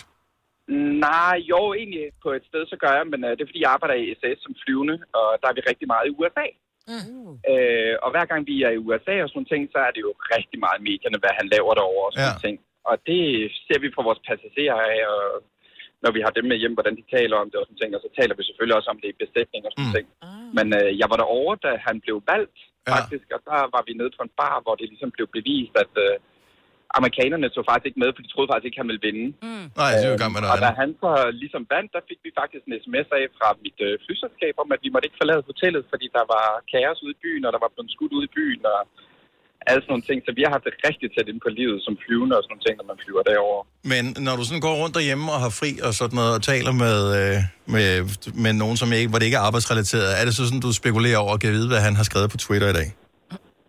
Nej, jo, egentlig på et sted, så gør jeg, men uh, det er fordi, jeg arbejder i SAS som flyvende, og der er vi rigtig meget i USA. Mm. Øh, og hver gang vi er i USA og sådan ting, så er det jo rigtig meget medierne, hvad han laver derovre og sådan Ja. ting. Og det ser vi på vores passagerer af, og når vi har dem med hjem, hvordan de taler om det og sådan ting, og så taler vi selvfølgelig også om det i besætning og sådan mm. ting. Men øh, jeg var derovre, da han blev valgt, faktisk, og der var vi nede på en bar, hvor det ligesom blev bevist, at øh, amerikanerne så faktisk ikke med, for de troede faktisk ikke, han ville vinde. Mm. Nej, det er jo gang med noget Og da han så ligesom vandt, der fik vi faktisk en sms af fra mit øh, flyselskab om, at vi måtte ikke forlade hotellet, fordi der var kaos ude i byen, og der var blevet skudt ude i byen, og alle sådan nogle ting. Så vi har haft det rigtig tæt ind på livet som flyvende og sådan nogle ting, når man flyver derover. Men når du sådan går rundt derhjemme og har fri og sådan noget, og taler med, øh, med, med nogen, som ikke, hvor det ikke er arbejdsrelateret, er det så sådan, du spekulerer over at vide, hvad han har skrevet på Twitter i dag?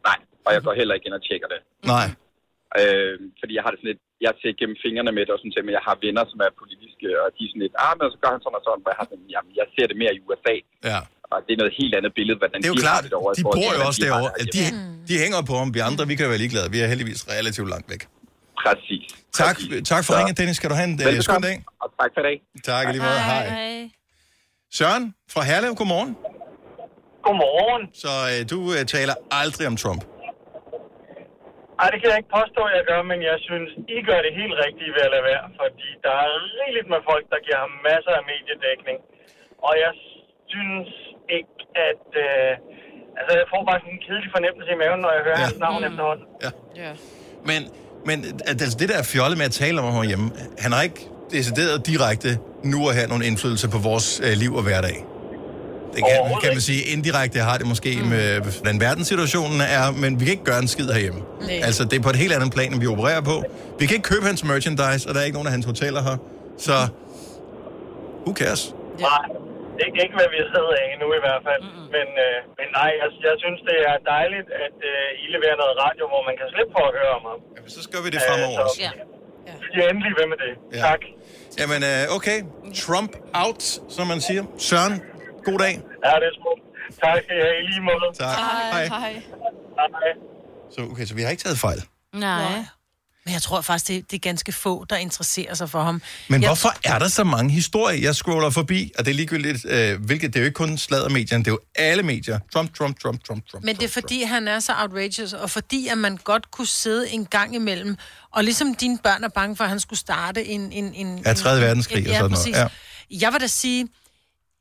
Nej, og jeg går heller ikke ind og tjekker det. Nej. Øh, fordi jeg har det sådan lidt, jeg ser gennem fingrene med det og sådan ting, men jeg har venner, som er politiske, og de er sådan lidt, ah, men så gør han sådan og sådan, hvor jeg har sådan, jamen, jeg ser det mere i USA. Ja. Og det er noget helt andet billede, hvordan Det er jo de klart, har det derovre. de bor jo også har derovre. det De, de hænger på ham. Vi andre, vi kan jo være ligeglade. Vi er heldigvis relativt langt væk. Præcis. Tak, tak for ringen, Dennis. Skal du have en uh, skøn dag? Og tak for i dag. Tak i lige måde. Hej. Søren fra Herlev, godmorgen. Godmorgen. Så uh, du uh, taler aldrig om Trump. Ej, det kan jeg ikke påstå, at jeg gør, men jeg synes, I gør det helt rigtige ved at lade være, fordi der er rigeligt med folk, der giver ham masser af mediedækning. Og jeg synes ikke, at... Øh, altså, jeg får bare sådan en kedelig fornemmelse i maven, når jeg hører ja. hans navn efterhånden. Ja. Men, men altså, det der er fjollet med at tale om ham hjemme, han har ikke decideret direkte nu at have nogen indflydelse på vores øh, liv og hverdag. Det kan, kan man sige, indirekte har det måske Mm. med, hvordan verdenssituationen er, men vi kan ikke gøre en skid herhjemme. Nej. Altså, det er på et helt andet plan, end vi opererer på. Vi kan ikke købe hans merchandise, og der er ikke nogen af hans hoteller her. Så, who cares? Nej, ikke, ikke hvad vi sidder af nu i hvert fald. Mm-hmm. Men, øh, men nej, jeg, jeg synes, det er dejligt, at øh, I leverer noget radio, hvor man kan slippe for at høre om ham. Ja, så gør vi det fremover også. Ja. Ja, endelig ved med det. Ja. Tak. Jamen, øh, okay. Trump out, som man siger. Søren, god dag. Ja, det er smukt. Tak skal I have i lige måde. Tak. Hej. Hej. Hej. Så, okay, så vi har ikke taget fejl. Nej. Men jeg tror faktisk, det, det er ganske få, der interesserer sig for ham. Men jeg, hvorfor er der så mange historier? Jeg scroller forbi, og det er ligegyldigt, øh, hvilket, det er jo ikke kun sladdermedierne, det er jo alle medier. Trump, Trump, Trump, Trump, Trump. Men det er fordi, han er så outrageous, og fordi, at man godt kunne sidde en gang imellem, og ligesom dine børn er bange for, at han skulle starte en... en, en Ja, tredje en- verdenskrig og sådan noget, præcis. ja. Jeg vil da sige,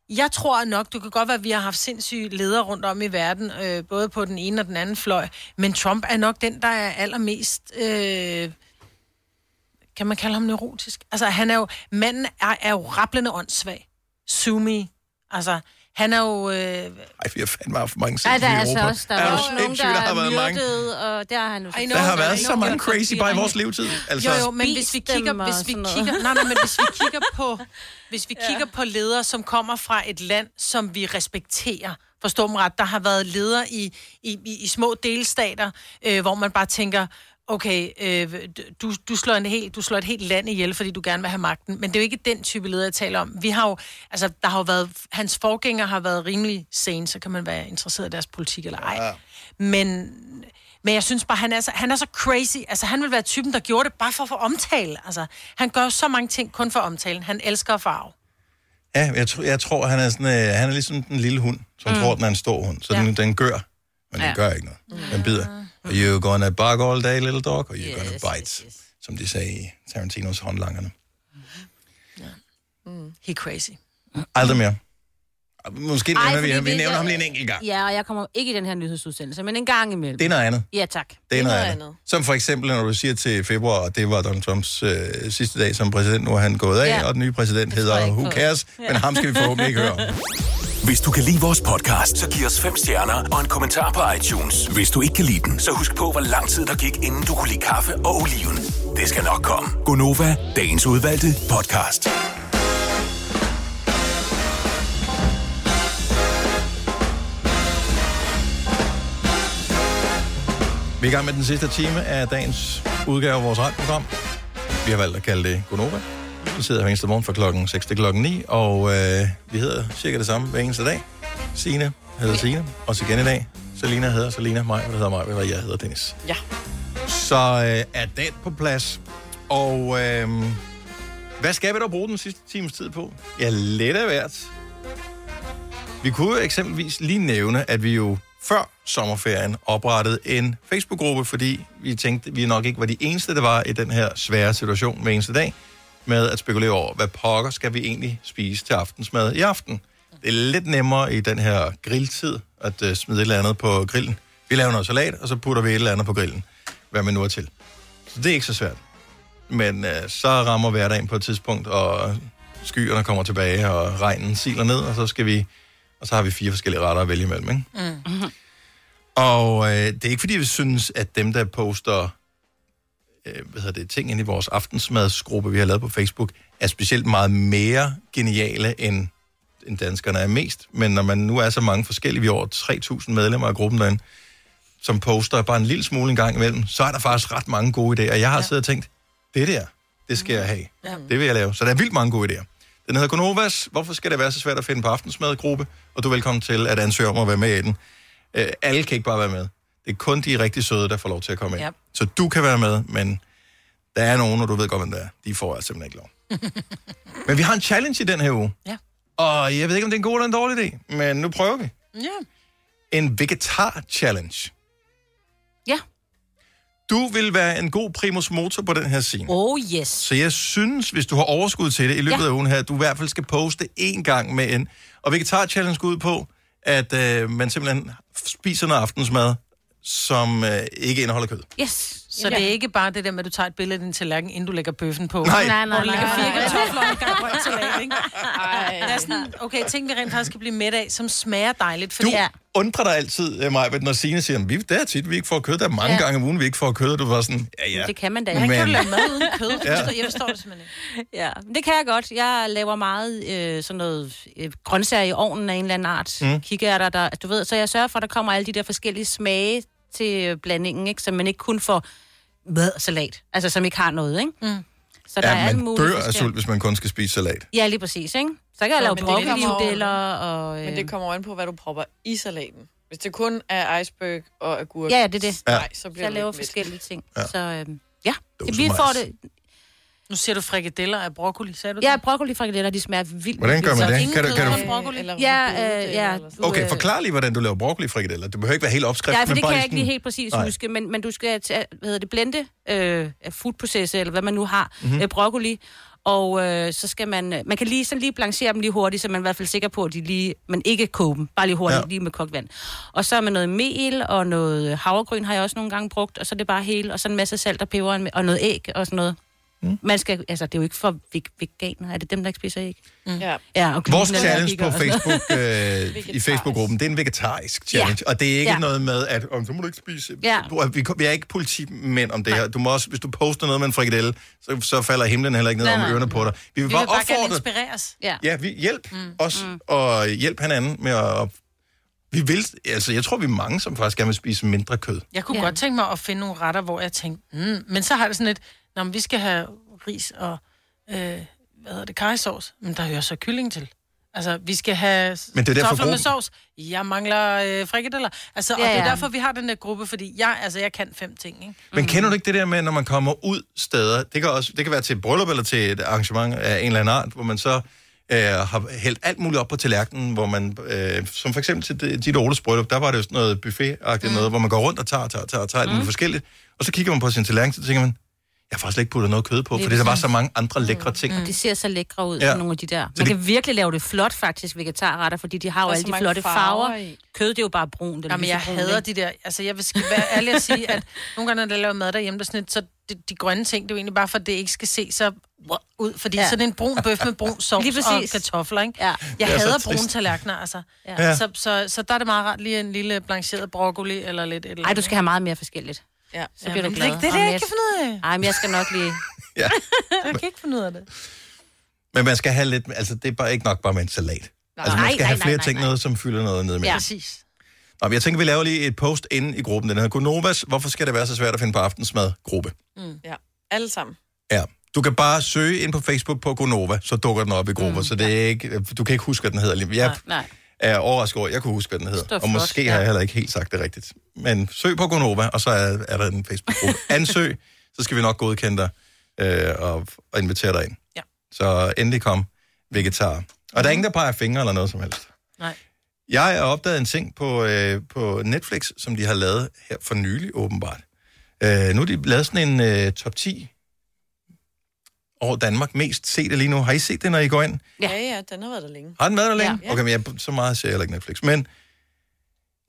jeg tror nok, du kan godt være, at vi har haft sindssyge ledere rundt om i verden, øh, både på den ene og den anden fløj, men Trump er nok den, der er allermest... Øh, kan man kalde ham neurotisk? Altså, han er jo... Manden er, er jo rapplende åndssvag. Sumi. Altså, han er jo... Øh, Ej, vi har fandme haft mange Nej, der sindssyge er i altså Europa. også, der Er er også nogen, der der har været mange. og der har han jo... Der har været så mange crazy bare i vores levetid. Altså, Jo, jo, men hvis vi kigger, hvis vi kigger, nej, nej, men hvis vi kigger på, hvis vi [laughs] kigger på ledere, som kommer fra et land, som vi respekterer, Forstå mig ret, der har været ledere i, i, i, i små delstater, øh, hvor man bare tænker, okay, øh, du, du, slår en helt, du slår et helt land ihjel, fordi du gerne vil have magten. Men det er jo ikke den type leder, jeg taler om. Vi har jo, altså, der har jo været, hans forgænger har været rimelig sen, så kan man være interesseret i deres politik eller ej. Ja. Men, men jeg synes bare, han er, så, han er så crazy. Altså, han vil være typen, der gjorde det bare for at få omtale. Altså, han gør så mange ting kun for omtalen. Han elsker farve. Ja, jeg, tr- jeg tror, han er, sådan, øh, han er ligesom den lille hund, som mm. tror, den er en stor hund. Så ja. den, den gør, men den Ja. gør ikke noget. Den bider. You're gonna bark all day, little dog, or you're yes, gonna bite, yes, yes. som de sagde i Tarantinos håndlangerne. He crazy. Aldrig mere. Måske Ej, nævner vi, ham- vi det- nævner jeg- ham lige en enkelt gang. Ja, og jeg kommer ikke i den her nyhedsudsendelse, men en gang imellem. Det er noget andet. Ja, tak. Det er noget andet. Som for eksempel, når du siger til februar, og det var Donald Trumps øh, sidste dag som præsident, nu er han gået af, Ja. ja. og den nye præsident hedder Who Cares, men ham skal vi forhåbentlig ikke høre. [laughs] Hvis du kan lide vores podcast, så giv os fem stjerner og en kommentar på iTunes. Hvis du ikke kan lide den, så husk på, hvor lang tid der gik, inden du kunne lide kaffe og oliven. Det skal nok komme. Gonova, dagens udvalgte podcast. Vi er i gang med den sidste time af dagens udgave af vores radioprogram. Vi har valgt at kalde det Gonova. Sidder hver eneste morgen fra klokken 6 til klokken 9, og øh, vi hedder cirka det samme hver eneste dag. Signe hedder Signe, også igen i dag. Selina hedder Selina, mig hedder mig, og jeg hedder Dennis. Ja. Så øh, er den på plads. Og øh, hvad skal vi da bruge den sidste times tid på? Ja, lidt af hvert. Vi kunne jo eksempelvis lige nævne, at vi jo før sommerferien oprettede en Facebook-gruppe, fordi vi tænkte, at vi nok ikke var de eneste, der var i den her svære situation hver eneste dag, med at spekulere over, hvad pokker skal vi egentlig spise til aftensmad i aften. Det er lidt nemmere i den her grilltid, at uh, smide et eller andet på grillen. Vi laver noget salat, og så putter vi et eller andet på grillen, hvad man nu er til. Så det er ikke så svært. Men uh, så rammer hverdagen på et tidspunkt, og skyerne kommer tilbage, og regnen siler ned, og så skal vi og så har vi fire forskellige retter at vælge imellem, ikke? Mm. Og øh, det er ikke fordi, vi synes, at dem, der poster hvad hedder det, ting ind i vores aftensmadsgruppe, vi har lavet på Facebook, er specielt meget mere geniale, end, end danskerne er mest. Men når man nu er så mange forskellige, vi er over 3.000 medlemmer af gruppen derinde, som poster bare en lille smule en gang imellem, så er der faktisk ret mange gode idéer. Jeg har ja. siddet og tænkt, det der, det skal jeg have. Ja. Det vil jeg lave. Så der er vildt mange gode idéer. Den hedder Konovas. Hvorfor skal det være så svært at finde på aftensmadgruppe? Og du er velkommen til at ansøge om at være med i den. Øh, alle kan ikke bare være med. Det er kun de rigtig søde, der får lov til at komme ind. Ja. Så du kan være med, men der er nogen, og du ved godt, hvem det er. De får altså simpelthen ikke lov. [laughs] men vi har en challenge i den her uge. Ja. Og jeg ved ikke, om det er en god eller en dårlig idé, men nu prøver vi. Ja. En vegetar-challenge. Ja. Du vil være en god primus motor på den her scene. Oh yes. Så jeg synes, hvis du har overskud til det i løbet Ja. af ugen her, at du i hvert fald skal poste én gang med en. Og vegetar-challenge går ud på, at øh, man simpelthen spiser noget aftensmad, som øh, ikke indeholder kød. Yes. Så det er ikke bare det der med, at du tager et billede af din tallerken, inden du lægger bøffen på. Nej. Nej, nej, Hvor du lægger nej. fire kartofler og en gang salat, [laughs] ikke? Ej. Det er sådan, okay, ting vi rent faktisk kan blive mæt af, som smager dejligt. Du Fordi, ja. undrer dig altid, øh, Maja, når Signe siger, vi, det er tit, vi ikke får kød. Der er mange Ja. ja. gange om ugen, vi ikke får kød. Og du var sådan, ja, ja. Det kan man da. Men- Jeg kan du lave mad uden kød? Ja. Ja. Jeg forstår det simpelthen ikke. Ja, det kan jeg godt. Jeg laver meget øh, sådan noget øh, grøntsager i ovnen af en eller anden art. Mm. Mm. Kikærter, der, du ved, så jeg sørger for, at der kommer alle de der forskellige smage til blandingen, ikke? så man ikke kun får mad og salat, altså som ikke har noget, ikke? Mm. Så der er ja, alle man dør af sult, hvis man kun skal spise salat. Ja, lige præcis, ikke? Så kan jeg lave det broccoli-modeller over- og... Øh... Men det kommer an på, hvad du propper i salaten. Hvis det kun er iceberg og agurk, Ja, ja, det er det. nej, så Så bliver jeg det laver lidt forskellige ting. Ja. Så øh, ja, Dose vi får det... Nu ser du frikadeller af broccoli, sagde du Ja, det? broccoli-frikadeller, de smager vildt. Hvordan gør man det? Kan du- ingen kan du- broccoli? Eller Ja, øh, ja. Du, Okay, forklar lige, hvordan du laver broccoli-frikadeller. Du behøver ikke være helt opskrift, Ja, for men det bare kan jeg ikke lige helt præcis Nej. huske, men, men du skal tage, hvad hedder det, blende øh, food processor, eller hvad man nu har, Mhm. mm-hmm. øh, broccoli, og øh, så skal man, øh, man kan lige, sådan lige blanchere dem lige hurtigt, så man er i hvert fald sikker på, at de lige, man ikke koger dem, bare lige hurtigt, ja. lige med kogt vand. Og så med noget mel og noget havregryn har jeg også nogle gange brugt, og så er det bare hele, og så en masse salt og peber og noget æg og sådan noget. Mm. Man skal, altså det er jo ikke for veg- veganer, er det dem, der ikke spiser æg? Mm. Ja. Ja, og Vores challenge på. Facebook, [laughs] øh, i Facebook-gruppen, det er en vegetarisk challenge. Ja. Og det er ikke ja. Noget med, at om, så må du ikke spise... Ja. Du, vi, vi er ikke politimænd om det her. Du må også, hvis du poster noget med en frikadelle, så, så falder himlen heller ikke ned Nej, om nej. ørerne på dig. Vi vil Vi bare vil bare gerne opfordre... inspireres. Ja. Ja, vi hjælp mm. os, mm. og hjælp hinanden med at, Vi vil, altså, jeg tror, vi er mange, som faktisk gerne vil spise mindre kød. Jeg kunne ja. godt tænke mig at finde nogle retter, hvor jeg tænkte, mm, men så har det sådan lidt, Nå, men vi skal have ris og, øh, hvad hedder det, karrysauce. Men der hører så kylling til. Altså, vi skal have Men det er derfor med sovs. Jeg mangler øh, frikadeller. Altså, ja, Ja, og det er ja. derfor, vi har den der gruppe, fordi jeg, altså, jeg kan fem ting, ikke? Men kender du ikke det der med, når man kommer ud steder, det kan, også, det kan være til et bryllup eller til et arrangement af en eller anden art, hvor man så øh, har hældt alt muligt op på tallerkenen, hvor man, øh, som for eksempel til dit Oles bryllup, der var det jo sådan noget buffet-agtigt mm. noget, hvor man går rundt og tager, tager, tager, tager alt muligt forskelligt, og så kigger man på sin tallerken, så tænker man, jeg har faktisk ikke puttet noget kød på, for der var så mange andre lækre ting. Mm. De ser så lækre ud, Ja. nogle af de der. Så Man det- kan virkelig lave det flot, faktisk, vegetarretter, fordi de har jo alle så de flotte farver farver. i. Kød, det er jo bare brunt. eller Jamen, jeg lysebrun, hader ikke? de der... Altså, jeg vil være ærlig at sige, at nogle gange, når der laver mad derhjemme, der er sådan lidt, så de, de grønne ting, det er jo egentlig bare for, at det ikke skal se så ud. Fordi ja. Så det en brun bøf med brun sovs Lige og kartofler, ikke? Ja. Jeg er så hader brune tallerkener, altså. Ja. Så, så, så der er det meget rart lige en lille blancheret broccoli eller lidt et eller Ej, du skal have meget mere forskelligt. Ja. Så bliver du men glad. det er det, jeg ikke kan finde ud af. Ej, men jeg skal nok lige... Ja. [laughs] Jeg kan ikke finde ud af det. Men man skal have lidt, altså det er bare ikke nok bare med en salat. Nej. Altså man Nej, skal nej, have nej, flere nej, ting, nej. noget som fylder noget ned med. Ja. Præcis. Nå, men jeg tænker, vi laver lige et post inde i gruppen. Den hedder Gunovas, hvorfor skal det være så svært at finde på aftensmad? Gruppe. Mm. Ja, alle sammen. Ja. Du kan bare søge ind på Facebook på Gonova, så dukker den op i grupper, mm, så det er ikke, du kan ikke huske, hvad den hedder. lige- Jeg Nej. Er overrasket over, jeg kunne huske, hvad den hedder. Er Og måske ja. har jeg heller ikke helt sagt det rigtigt. Men søg på Gonova, og så er, er der en Facebook-gruppe. [laughs] Ansøg, så skal vi nok godkende dig øh, og, og invitere dig ind. Ja. Så endelig kom vegetar. Og der er ingen, der peger fingre eller noget som helst. Nej. Jeg har opdaget en ting på, øh, på Netflix, som de har lavet her for nylig, åbenbart. Øh, nu har de lavet sådan en øh, top 10 over Danmark mest set det lige nu. Har I set det, når I går ind? Ja, ja, den har været der længe. Har den været der længe? Ja. Okay, men jeg, så meget ser jeg heller ikke Netflix. Men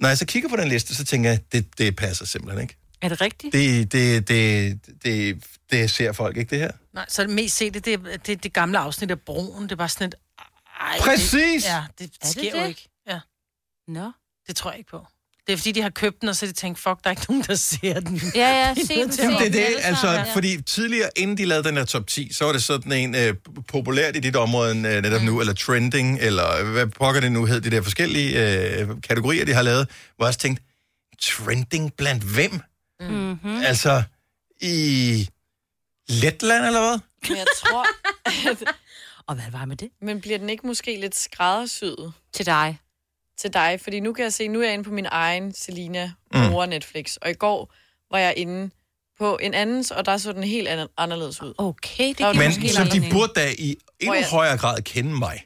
når jeg så kigger på den liste, så tænker jeg, det, det passer simpelthen ikke. Er det rigtigt? Det, det, det, det, det ser folk ikke, det her. Nej, så det mest set, det, det, er- det, det gamle afsnit af Broen. Det er bare sådan et... Ej, Præcis! Det, ja, det, Er det det sker jo det? ikke. Ja, Nå. det tror jeg ikke på. Det er fordi, de har købt den, og så har de tænkt, fuck, der er ikke nogen, der ser den. Ja, ja, se [laughs] den, se det er det, altså, sammen, ja. fordi tidligere, inden de lavede den her top 10, så var det sådan en øh, populært i dit område øh, netop nu, eller trending, eller hvad pokker det nu hed, de der forskellige øh, kategorier, de har lavet, hvor jeg også tænkte, trending blandt hvem? Mm-hmm. Altså, i Letland, eller hvad? Men jeg tror... At... [laughs] Og hvad var med det? Men bliver den ikke måske lidt skræddersyet Til dig. Til dig? Fordi nu kan jeg se, nu er jeg inde på min egen Selina Mm. bruger Netflix, og i går var jeg inde på en andens, og der så den helt an- anderledes ud. Okay, det Der giver Men måske så de burde da i endnu jeg- højere grad kende mig.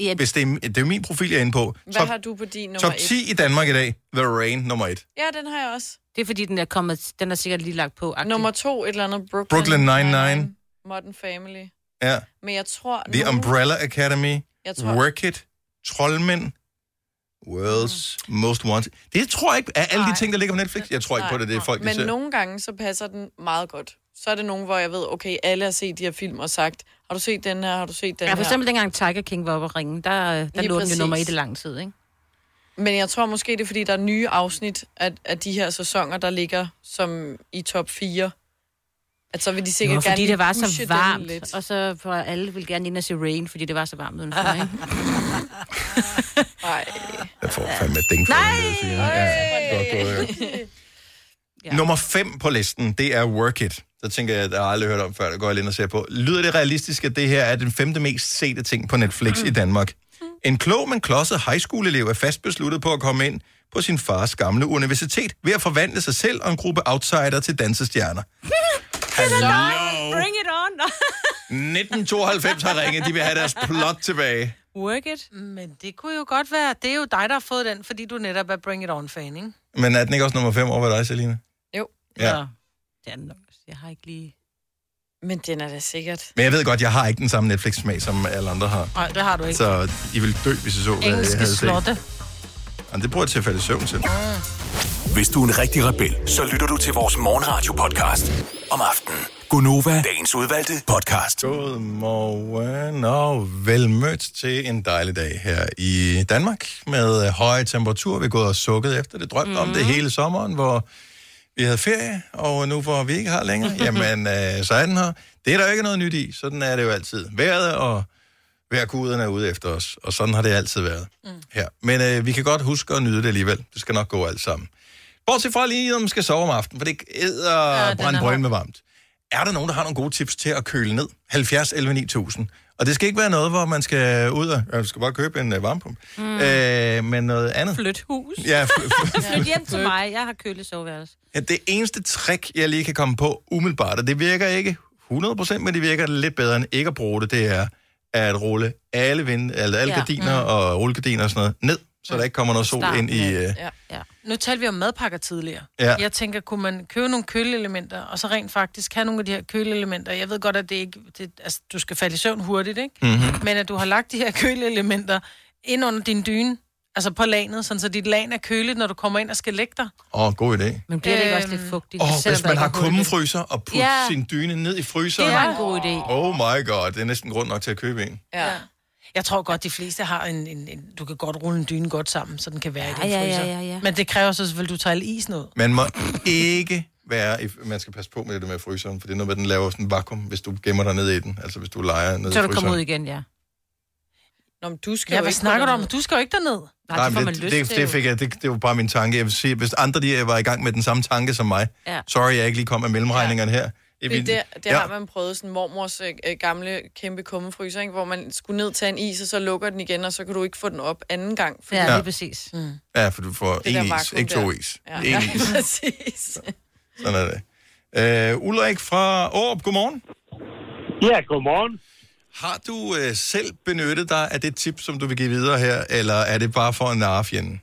Ja, Hvis det er, det er jo min profil, jeg er inde på. Hvad Top, har du på din nummer top et? 10 i Danmark i dag. The Rain, nummer 1. Ja, den har jeg også. det er fordi, den er, kommet, den er sikkert lige lagt på. -agtigt. Nummer to, et eller andet Brooklyn, Brooklyn Nine-Nine. Modern Family. Ja. Men jeg tror... The nogen- Umbrella Academy. Jeg tror- Work It. Trollmænd. World's Most Wanted. Det tror jeg ikke er alle de ting, der ligger på Netflix. Jeg tror ikke på det, det er folk, der Men ser. nogle gange, så passer den meget godt. Så er det nogen, hvor jeg ved, okay, alle har set de her film og sagt, har du set den her, har du set den Ja, for her? eksempel dengang Tiger King var oppe at ringe, der, der Lige lå den præcis. jo nummer et i lang tid, ikke? Men jeg tror måske, det er, fordi der er nye afsnit af, af de her sæsoner, der ligger som i top 4. At så vil de sikkert gerne fordi, det var så varmt, lidt. og så for alle ville gerne ind og se Rain, fordi det var så varmt udenfor, ikke? [laughs] Nej. Jeg får fandme et ding for Nej! det. Ja, godt gået. ja. Nummer 5 på listen, det er Work It. Så tænker jeg, at jeg har aldrig hørt om før, det går jeg lige ind og ser på. Lyder det realistisk, at det her er den femte mest sete ting på Netflix i Danmark? En klog, men klodset high school elev er fast besluttet på at komme ind på sin fars gamle universitet ved at forvandle sig selv og en gruppe outsider til dansestjerner. Hallo! Bring it on! [laughs] 1992 har ringet, de vil have deres plot tilbage. Work it. Men det kunne jo godt være, det er jo dig, der har fået den, fordi du netop er Bring It On-fan, ikke? Men er den ikke også nummer 5 over ved dig, Selina? Jo. Ja. Nå, Det er den nok. Jeg har ikke lige... Men den er da sikkert. Men jeg ved godt, jeg har ikke den samme Netflix-smag, som alle andre har. Nej, det har du ikke. Så I vil dø, hvis I så, hvad jeg Engelske havde set. Jamen, det bruger jeg til at falde i søvn til. Hvis du er en rigtig rebel, så lytter du til vores morgenradio-podcast om aftenen. Gunova, dagens udvalgte podcast. Godmorgen og velmødt til en dejlig dag her i Danmark med høje temperaturer. Vi er gået og sukket efter det, drømte mm. om det hele sommeren, hvor vi havde ferie, og nu hvor vi ikke har længere, jamen øh, så er den her. Det er der jo ikke noget nyt i, sådan er det jo altid. Vejret og Værkuderne er ude efter os, og sådan har det altid været mm. her. Men øh, vi kan godt huske at nyde det alligevel. Det skal nok gå alt sammen. Bortset fra lige, når man skal sove om aftenen, for det æder ja, brænde er brøn med varmt. Er der nogen, der har nogle gode tips til at køle ned? 70 11 9000. Og det skal ikke være noget, hvor man skal ud og... Ja, du skal bare købe en uh, varmepumpe. Mm. Øh, men noget andet. Flyt hus. Ja, fl- [laughs] Flyt hjem til mig. Jeg har kølesoveværelse. Ja, det eneste trick, jeg lige kan komme på umiddelbart, og det virker ikke 100%, men det virker lidt bedre end ikke at bruge det, det er at rulle alle, vind, altså alle Ja. gardiner Mm. og rullegardiner og sådan noget ned, så der ikke kommer noget sol Start ind i... Uh, Ja. ja. Nu talte vi om madpakker tidligere. Ja. Jeg tænker, kunne man købe nogle køleelementer, og så rent faktisk have nogle af de her køleelementer. Jeg ved godt, at det ikke... Det, altså, du skal falde i søvn hurtigt, ikke? Mhm. Men at du har lagt de her køleelementer ind under din dyne, altså på lanet, sådan så dit lag er køligt, når du kommer ind og skal lægge dig. Åh, oh, god idé. Men bliver det ikke også lidt fugtigt? Åh, Selvom hvis man har er kummefryser og putte Ja. sin dyne ned i fryseren. Det var en god idé. Oh my god, det er næsten grund nok til at købe en. Ja. Jeg tror godt, de fleste har en, en, en... Du kan godt rulle en dyne godt sammen, så den kan være i din ja, ja, fryser. ja, ja. Men det kræver så selvfølgelig, at du tager al isen ud. Man må ikke være... I, man skal passe på med det med fryseren, for det er noget med, den laver sådan en vakuum, hvis du gemmer dig ned i den. Altså hvis du leger ned Så i du kommer fryseren. ud igen, ja. Nå, men du skal Ja, jo hvad ikke snakker du om? Du skal jo ikke derned. Nej, men det, det, det, fik jeg, det, det var bare min tanke. Jeg vil sige, hvis andre de var i gang med den samme tanke som mig, Ja. sorry, jeg ikke lige kom med mellemregningerne her. Det, det, det har man prøvet, sådan mormors øh, øh, gamle kæmpe kummefryser, ikke? hvor man skulle ned til en is, og så lukker den igen, og så kan du ikke få den op anden gang. Ja, Ja. lige præcis. Mm. Ja, for du får Det en is, vakuum ikke to der. is. Ja, En ja [laughs] is. præcis. Sådan er det. Uh, Ulrik fra Aarup, godmorgen. Ja, godmorgen. Har du uh, selv benyttet dig af det tip, som du vil give videre her, eller er det bare for en narrefjende?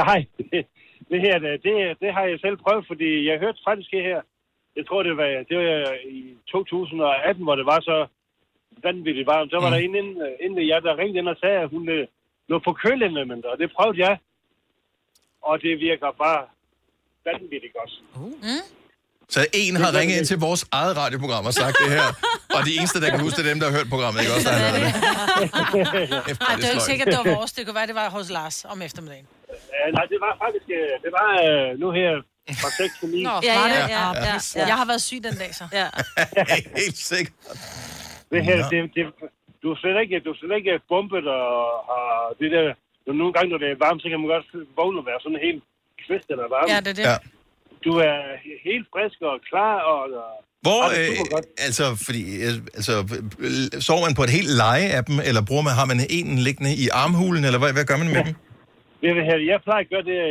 Nej, [laughs] det, det her, det, det- har jeg selv prøvet, fordi jeg hørte faktisk det her. Jeg tror, det var, det var i 2018, hvor det var så vanvittigt varmt. Så var Mm. der en inden, inden jeg, der ringede ind og sagde, at hun øh, lå på kølelementer, og det prøvede jeg. Og det virker bare vanvittigt godt. Mm. Så en har ringet ind til vores eget radioprogram og sagt det her, og de eneste, der kan huske, det er dem, der har hørt programmet, ikke også? Der har det. [laughs] Nej, det er jo ikke sikkert, det var vores. Det kunne være, det var hos Lars om eftermiddagen. Uh, nej, det var faktisk, øh, det var øh, nu her fra 6 til 9. Nå, Ja, ja, det? ja, Ah, ja, pis. ja. Jeg har været syg den dag, så. Ja. [laughs] Helt sikkert. Det her, det, det, du er slet ikke, du er slet ikke bumpet, og, og det der, nogle gange, når det er varmt, så kan man godt vågne og være sådan helt kvistet af varme. Ja, det er det. Ja. Du er helt frisk og klar, og, og Hvor, og øh, godt. altså, fordi, øh, altså, øh, sover man på et helt leje af dem, eller bruger man, har man en liggende i armhulen, eller hvad, hvad gør man med dem? Det vil her, jeg plejer at gøre det, jeg,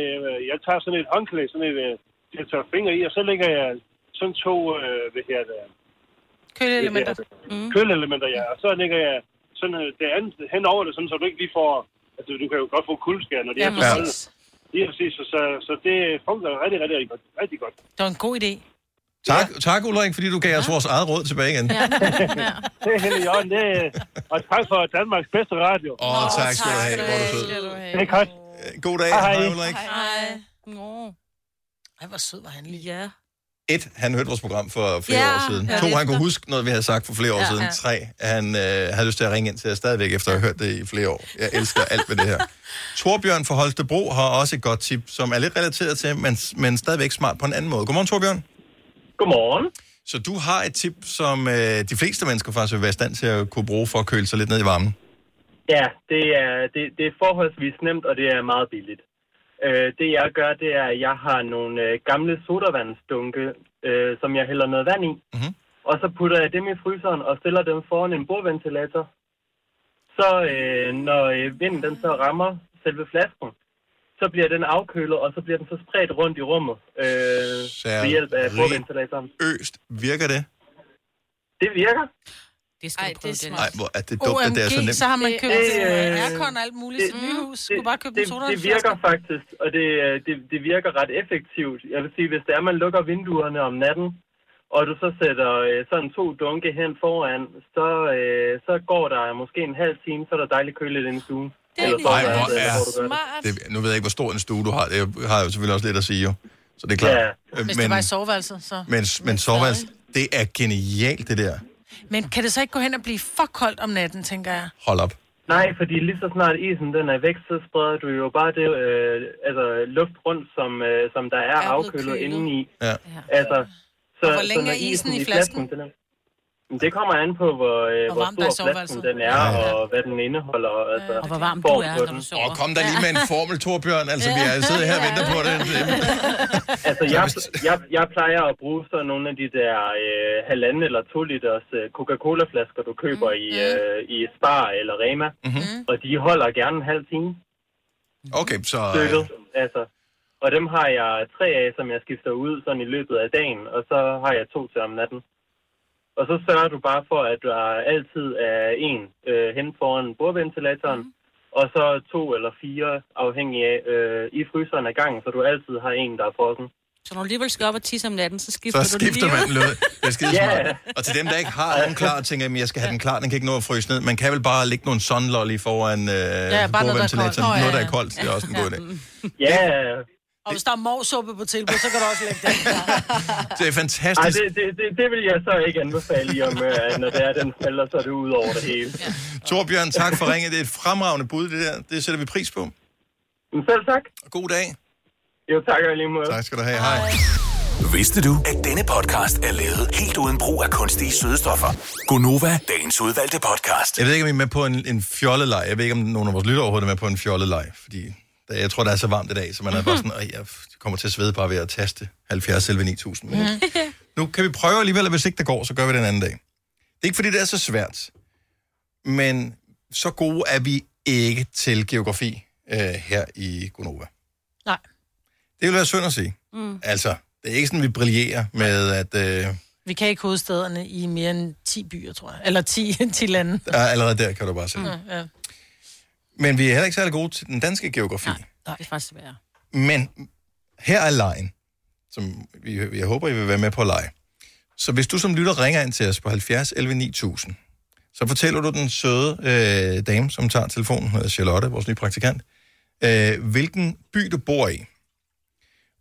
jeg tager sådan et håndklæde, sådan et, øh, jeg tager fingre i, og så lægger jeg sådan to, øh, hvad her det, Køleelementer. mm. køleelementer, ja, og så lægger jeg sådan øh, det andet hen over det, sådan, så du ikke lige får, altså du kan jo godt få kuldskær, når det Ja, er så Ja, præcis, så, så, så det fungerer rigtig, rigtig, rigtig godt. Rigtig godt. Det var en god idé. Tak, tak Ulrik, fordi du gav os vores eget råd tilbage igen. det er helt i orden. Det, og tak for Danmarks bedste radio. Åh, oh, tak skal du have. Hvor er du sød. Det er godt. God dag. Hej, hej. Hej, Ulrik. Hej. Nå. Ej, hvor sød var han lige. Ja. Et, han hørte vores program for flere Ja, år siden. ja. To, han kunne huske noget, vi havde sagt for flere år Ja, siden. ja. Tre, han øh, havde lyst til at ringe ind til os stadigvæk, efter at have hørt det i flere år. Jeg elsker [laughs] alt ved det her. Torbjørn fra Holstebro har også et godt tip, som er lidt relateret til, men, men stadigvæk smart på en anden måde. Godmorgen, Torbjørn. Godmorgen. Så du har et tip, som øh, de fleste mennesker faktisk vil være i stand til at kunne bruge for at køle sig lidt ned i varmen. Ja, det er, det, det er forholdsvis nemt, og det er meget billigt. Øh, det jeg gør, det er, at jeg har nogle øh, gamle sodavandsdunke, øh, som jeg hælder noget vand i. Mhm. Og så putter jeg dem i fryseren og stiller dem foran en bordventilator. Så øh, når øh, vinden den så rammer selve flasken, så bliver den afkølet, og så bliver den så spredt rundt i rummet øh, ved hjælp af bordventilatoren. Øst, virker det? Det virker. Det skal Ej, du prøve, det er Dennis. Nej, hvor er det dumt, at det er så nemt. så har man Det købt er- øh, aircon og alt muligt i sit nye hus. Skulle bare købe en det, soda. det virker faktisk, og det, øh, det, det virker ret effektivt. Jeg vil sige, hvis det er, man lukker vinduerne om natten, og du så sætter øh, sådan to dunke hen foran, så, øh, så går der måske en halv time, så er der dejligt køligt inde i stuen. Eller så, hvor eller er... hvor du gør det. Det, nu ved jeg ikke, hvor stor en stue du har. Det har jo selvfølgelig også lidt at sige, jo. Så det er klart. Ja. Øh, Hvis Men, det var i soveværelset, så... men, men soveværelse, det er genialt, det der. Men kan det så ikke gå hen og blive for koldt om natten, tænker jeg? Hold op. Nej, fordi lige så snart isen den er væk, så spreder du jo bare det øh, altså, luft rundt, som, øh, som der er, Er afkølet kølet. indeni. Ja. Altså, så, Og hvor længe så er isen i flasken? den er, Det kommer an på, hvor, øh, Hvor hvor er stor flasken soveværelset. den er, og hvad den indeholder. Altså, Og hvor varm du er, på når den. du sover. Og kom der lige med en formel, Torbjørn. Altså, vi har siddet her og venter på det. [laughs] Altså, jeg, jeg, jeg plejer at bruge sådan nogle af de der øh, halvanden eller to liters øh, Coca-Cola-flasker, du køber i, øh, i Spar eller Rema. Mm-hmm. Og de holder gerne en halv time Okay, så... stykket. Altså. Og dem har jeg tre af, som jeg skifter ud sådan i løbet af dagen, og så har jeg to til om natten. Og så sørger du bare for, at der altid er en øh, hen foran bordventilatoren, mm. og så to eller fire afhængig af øh, i fryseren af gangen, så du altid har en, der er frossen. Så når du alligevel skal op og tisse om natten, så skifter Så du skifter lige man ud. noget. Det er skide Ja. smart. Og til dem, der ikke har nogen klar, tænker jeg, jeg skal have den klar, den kan ikke nå at fryse ned. Man kan vel bare lægge nogle sunlolly foran øh, bare noget, der er koldt. Nå, ja, Noget, der ja. er koldt, det er også en god idé. Ja, Og hvis der er morsuppe på tilbud, så kan du også lægge den. [laughs] Det er Ej, fantastisk. det, det, det, det vil jeg så ikke anbefale i, om, øh, når det er, den falder, så er det ud over det hele. Torbjørn, tak for ringet. Det er et fremragende bud, det der. Det sætter vi pris på. Men selv tak. God dag. Jo, tak og lige måde. Tak skal du have. Hej. Vidste du, at denne podcast er lavet helt uden brug af kunstige sødestoffer? Gonova, dagens udvalgte podcast. Jeg ved ikke, om I er med på en, en fjollet leg. Jeg ved ikke, om nogen af vores lytter overhovedet er med på en fjollet leg. Fordi der, jeg tror, det er så varmt i dag, så man er bare sådan, at jeg kommer til at svede bare ved at taste 70 selv 9000. Men nu kan vi prøve alligevel, og hvis ikke det går, så gør vi det en anden dag. Det er ikke, fordi det er så svært, men så gode er vi ikke til geografi øh, her i Gonova. Nej. Det vil være synd at sige. Mm. Altså, det er ikke sådan, vi brillerer med, at øh, Vi kan ikke hovedstederne i mere end 10 byer, tror jeg. Eller 10, 10 [laughs] lande. der er allerede der, kan du bare se. Mm. Ja. Men vi er heller ikke særlig gode til den danske geografi. Nej, det er faktisk svært. Men her er lejen, som vi, jeg håber, I vil være med på at lege. Så hvis du som lytter ringer ind til os på 70 11 9000, så fortæller du den søde øh, dame, som tager telefonen, hedder Charlotte, vores nye praktikant, øh, hvilken by du bor i.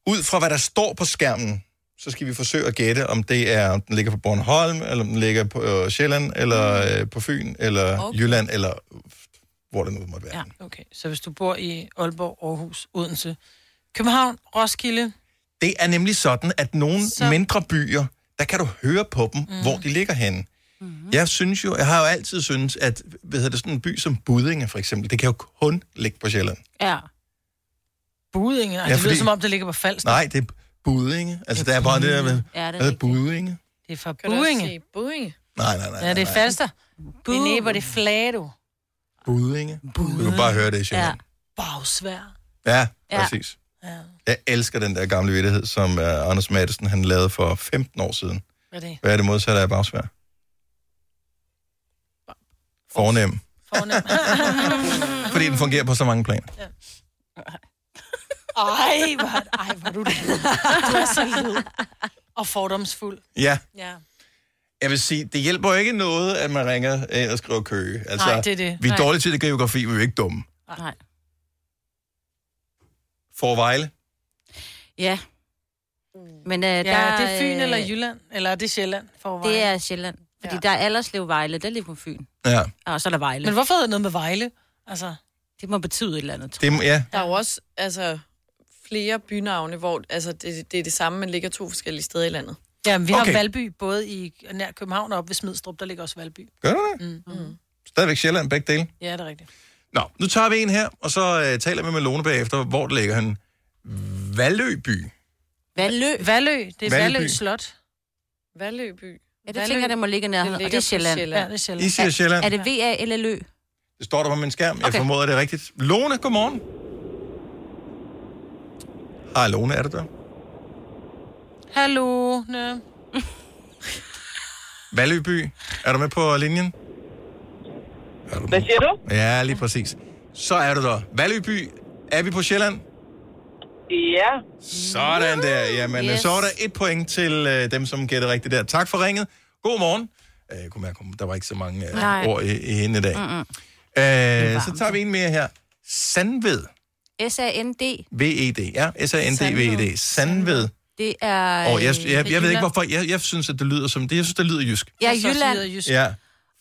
Ud fra hvad der står på skærmen, så skal vi forsøge at gætte, om det er, om den ligger på Bornholm, eller om den ligger på øh, Sjælland, eller øh, på Fyn, eller okay. Jylland, eller hvor det nu måtte være. Ja, okay. Så hvis du bor i Aalborg, Aarhus, Odense, København, Roskilde... Det er nemlig sådan, at nogle Så- mindre byer, der kan du høre på dem, mm. hvor de ligger henne. Mm-hmm. Jeg synes jo, jeg har jo altid syntes, at hvad hedder det, sådan en by som Budinge for eksempel, det kan jo kun ligge på Sjælland. Ja. Budinge. Ja, Ja, det lyder fordi- som om, det ligger på Falster. Nej, det er Budinge. Altså, der er bare det der med, Ja, det er er. Budinge? Det er fra sige Buinge? Nej, nej, nej. Ja, det er. Falster. Det er næ, hvor det er flado. Budinge. Du kan bare høre det i Sjælland. Bagsvær. Ja, Ja. ja præcis. Ja. Jeg elsker den der gamle vittighed, som uh, Anders Madsen han lavede for 15 år siden. Hvad er det? Hvad er det modsatte af bagsvær? Fornem. Fornem. [laughs] Fordi den fungerer på så mange planer. Ej, hvor, ej, hvor du det. [laughs] Du er så led. Og fordomsfuld. Ja. Ja. Jeg vil sige, det hjælper jo ikke noget, at man ringer ind og skriver køge. Altså, Nej, det er det. Vi er Nej. dårlige til det geografi, men vi er ikke dumme. Nej. For Vejle. Ja. Men øh, Ja, der, det er Fyn øh, eller Jylland, eller er det Sjælland? For Det er Sjælland. Fordi ja. der er Allerslev Vejle, der ligger på Fyn. Ja. Og så er der Vejle. Men hvorfor er det noget med Vejle? Altså... Det må betyde et eller andet, tror Det, må- ja. Der er jo også altså, flere bynavne, hvor altså, det, det er det samme, men ligger to forskellige steder i landet. Ja, men vi har Okay. Valby, både i nær København og op ved Smidstrup, der ligger også Valby. Gør du det? Mm. Mm. Stadigvæk Sjælland, begge dele. Ja, det er rigtigt. Nå, nu tager vi en her, og så øh, taler vi med Lone bagefter, hvor det ligger han. Valøby. Valø. Valø, det er Valby. Valø Slot. Valøby. Ja, det tænker jeg, det må ligge nærheden. Og det er Sjælland. Sjælland. Ja, det er Sjælland. I siger Sjælland. Er det V-A-L-L-Ø? Det står der på min skærm. Jeg Okay. formoder, det er rigtigt. Lone, godmorgen. Hej, Lone, er du der? Hallo. Nø. Valøby, er du med på linjen? Er du Hvad siger du? Ja, lige præcis. Så er du der. Valøby, er vi på Sjælland? Ja. Sådan der. Jamen, yes. Yes. så er der et point til øh, dem, som gætter rigtigt der. Tak for ringet. God morgen. Øh, Jeg kunne mærke, der var ikke så mange øh, ord i, i hende i dag. Mm-mm. Øh, så tager vi en mere her. Sandved. S-A-N-D. V-E-D. Ja, S-A-N-D-V-E-D. Sandved. Det er... Og jeg, jeg, jeg, jeg ved ikke, hvorfor. Jeg, jeg synes, at det lyder som... Det, jeg synes, det lyder jysk. Ja, Jylland. jysk. Ja.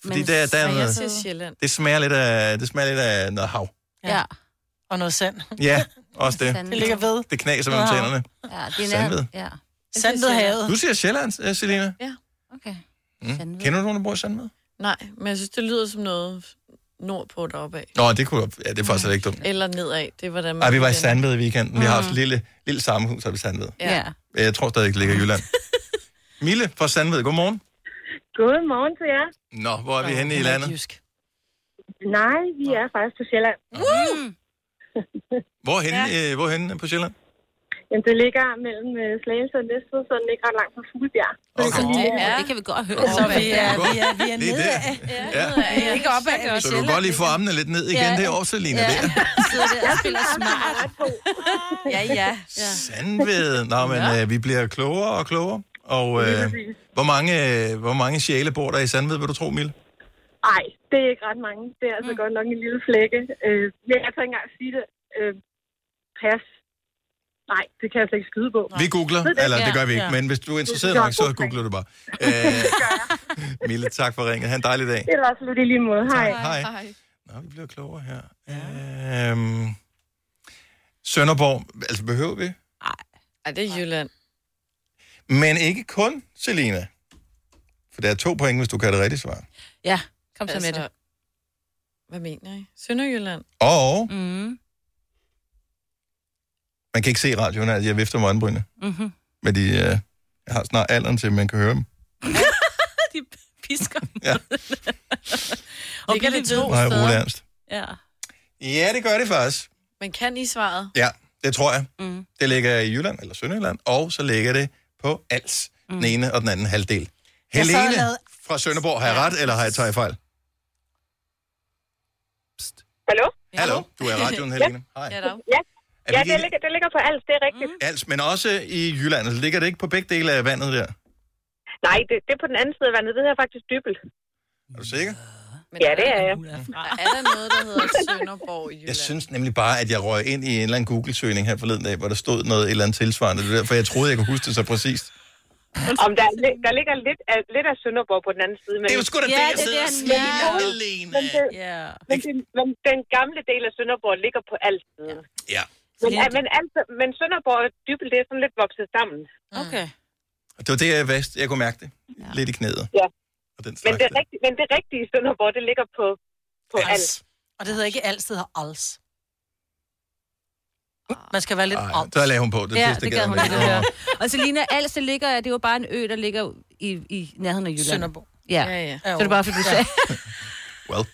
Fordi Men der, der er jeg noget, det smager lidt af, det smager lidt af noget hav. Ja. Og noget sand. Ja, [laughs] også det. Det ligger ved. Det knaser mellem tænderne. Ja, det er Sandved. Ja. Sand ved havet. Du siger Sjælland, øh, Selina? Ja, okay. Mm. Kender du nogen, der bor i Sandved? Nej, men jeg synes, det lyder som noget nordpå deroppe af. Nå, det kunne ja, det er faktisk ikke dumt. Eller nedad. Det var der, man Ej, vi var i. Sandved i weekenden. Vi har haft Mm. et lille, lille sammenhus her i Sandved. Ja. Jeg tror stadig, det ligger i Jylland. [laughs] Mille fra Sandved, godmorgen. Godmorgen til jer. Nå, hvor er vi henne i landet? Nej, vi er faktisk på Sjælland. [laughs] Hvor henne, ja. øh, hvor henne på Sjælland? Jamen, det ligger mellem øh, Slagelse og Næstved, så den ligger ret langt fra Fuglebjerg. Okay. Det, er, det kan vi godt høre. Så vi er, vi er, vi er Det er nede det. af. Ja. Er ikke op af. Så du kan godt lige få armene lidt ned igen Ja. ja. derovre, Selina. Ja. Ja. [laughs] Sidder der og spiller smart. Ja, ja. ja. Sandved. Nå, men øh, vi bliver klogere og klogere. Og øh, hvor, mange, øh, hvor mange sjæle bor der i Sandved, vil du tro, Mille? Nej, det er ikke ret mange. Det er altså mm. godt nok en lille flække. Øh, men jeg kan ikke engang sige det. Øh, pas. Nej, det kan jeg slet ikke skyde på. Vi googler, det? eller det gør vi ikke, Ja. men hvis du er interesseret er nok, så googler du bare. [laughs] Øh, [laughs] Mille, tak for ringet. Ha' en dejlig dag. Det var absolut i lige måde. Hej. Hej. Nå, vi bliver klogere her. Ja. Øhm, Sønderborg, altså behøver vi? Ej, det er Jylland. Men ikke kun, Selina. For der er to point, hvis du kan det rigtige svar. Ja, kom så med Altså, det. Hvad mener I? Sønderjylland? Og Mm. Man kan ikke se radioen, altså jeg vifter med øjenbrynene. Mm-hmm. Men de, øh, jeg har snart alderen til, at man kan høre dem. [laughs] De pisker. Ja. Og Ligger det to Nej, steder? Ole Ernst. Ja. Ja, det gør det faktisk. Men kan I svaret? Ja, det tror jeg. Mm. Det ligger i Jylland eller Sønderjylland, og så ligger det på Als, mm. den ene og den anden halvdel. Jeg Helene lavede- fra Sønderborg, har jeg ret, eller har jeg taget fejl? Hallo? Hallo, du er i radioen, Helene. Hej. Ja, Er ja det, ikke- ligger, det ligger på alt, det er rigtigt. Mm. Als, men også i Jylland. Altså, ligger det ikke på begge dele af vandet der? Nej, det, det er på den anden side af vandet. Det hedder faktisk dybel. Er du sikker? Ja, det er jeg. Er der noget, der hedder Sønderborg i Jylland? Jeg synes nemlig bare, at jeg røg ind i en eller anden Google-søgning her forleden dag, hvor der stod noget et eller andet tilsvarende. Det er derfor, jeg troede, jeg kunne huske det så præcist. Om der, der ligger lidt af, lidt af Sønderborg på den anden side. Men... Det er jo sgu da det, jeg sidder og siger, Helene. Men, det, Ja. men, det, men den gamle del af Sønderborg ligger på alt siden. Ja. Men, ja, men, altså, men Sønderborg og Dybel, det er sådan lidt vokset sammen. Okay. Det var det, jeg vidste. Jeg kunne mærke det. Lidt i knæet. Ja. Og den Men det, rigtige, men det rigtige Sønderborg, det ligger på, på alt. Og det hedder ikke alt, det hedder als. Man skal være lidt Ej, alt. der lagde hun på. Det ja, sidste det gad hun ikke høre. [laughs] Og Selina, Als, det ligger, det er jo bare en ø, der ligger i, i nærheden af Jylland. Sønderborg. Ja. Ja, ja. Så det er bare, fordi du Ja. sagde. [laughs] Well.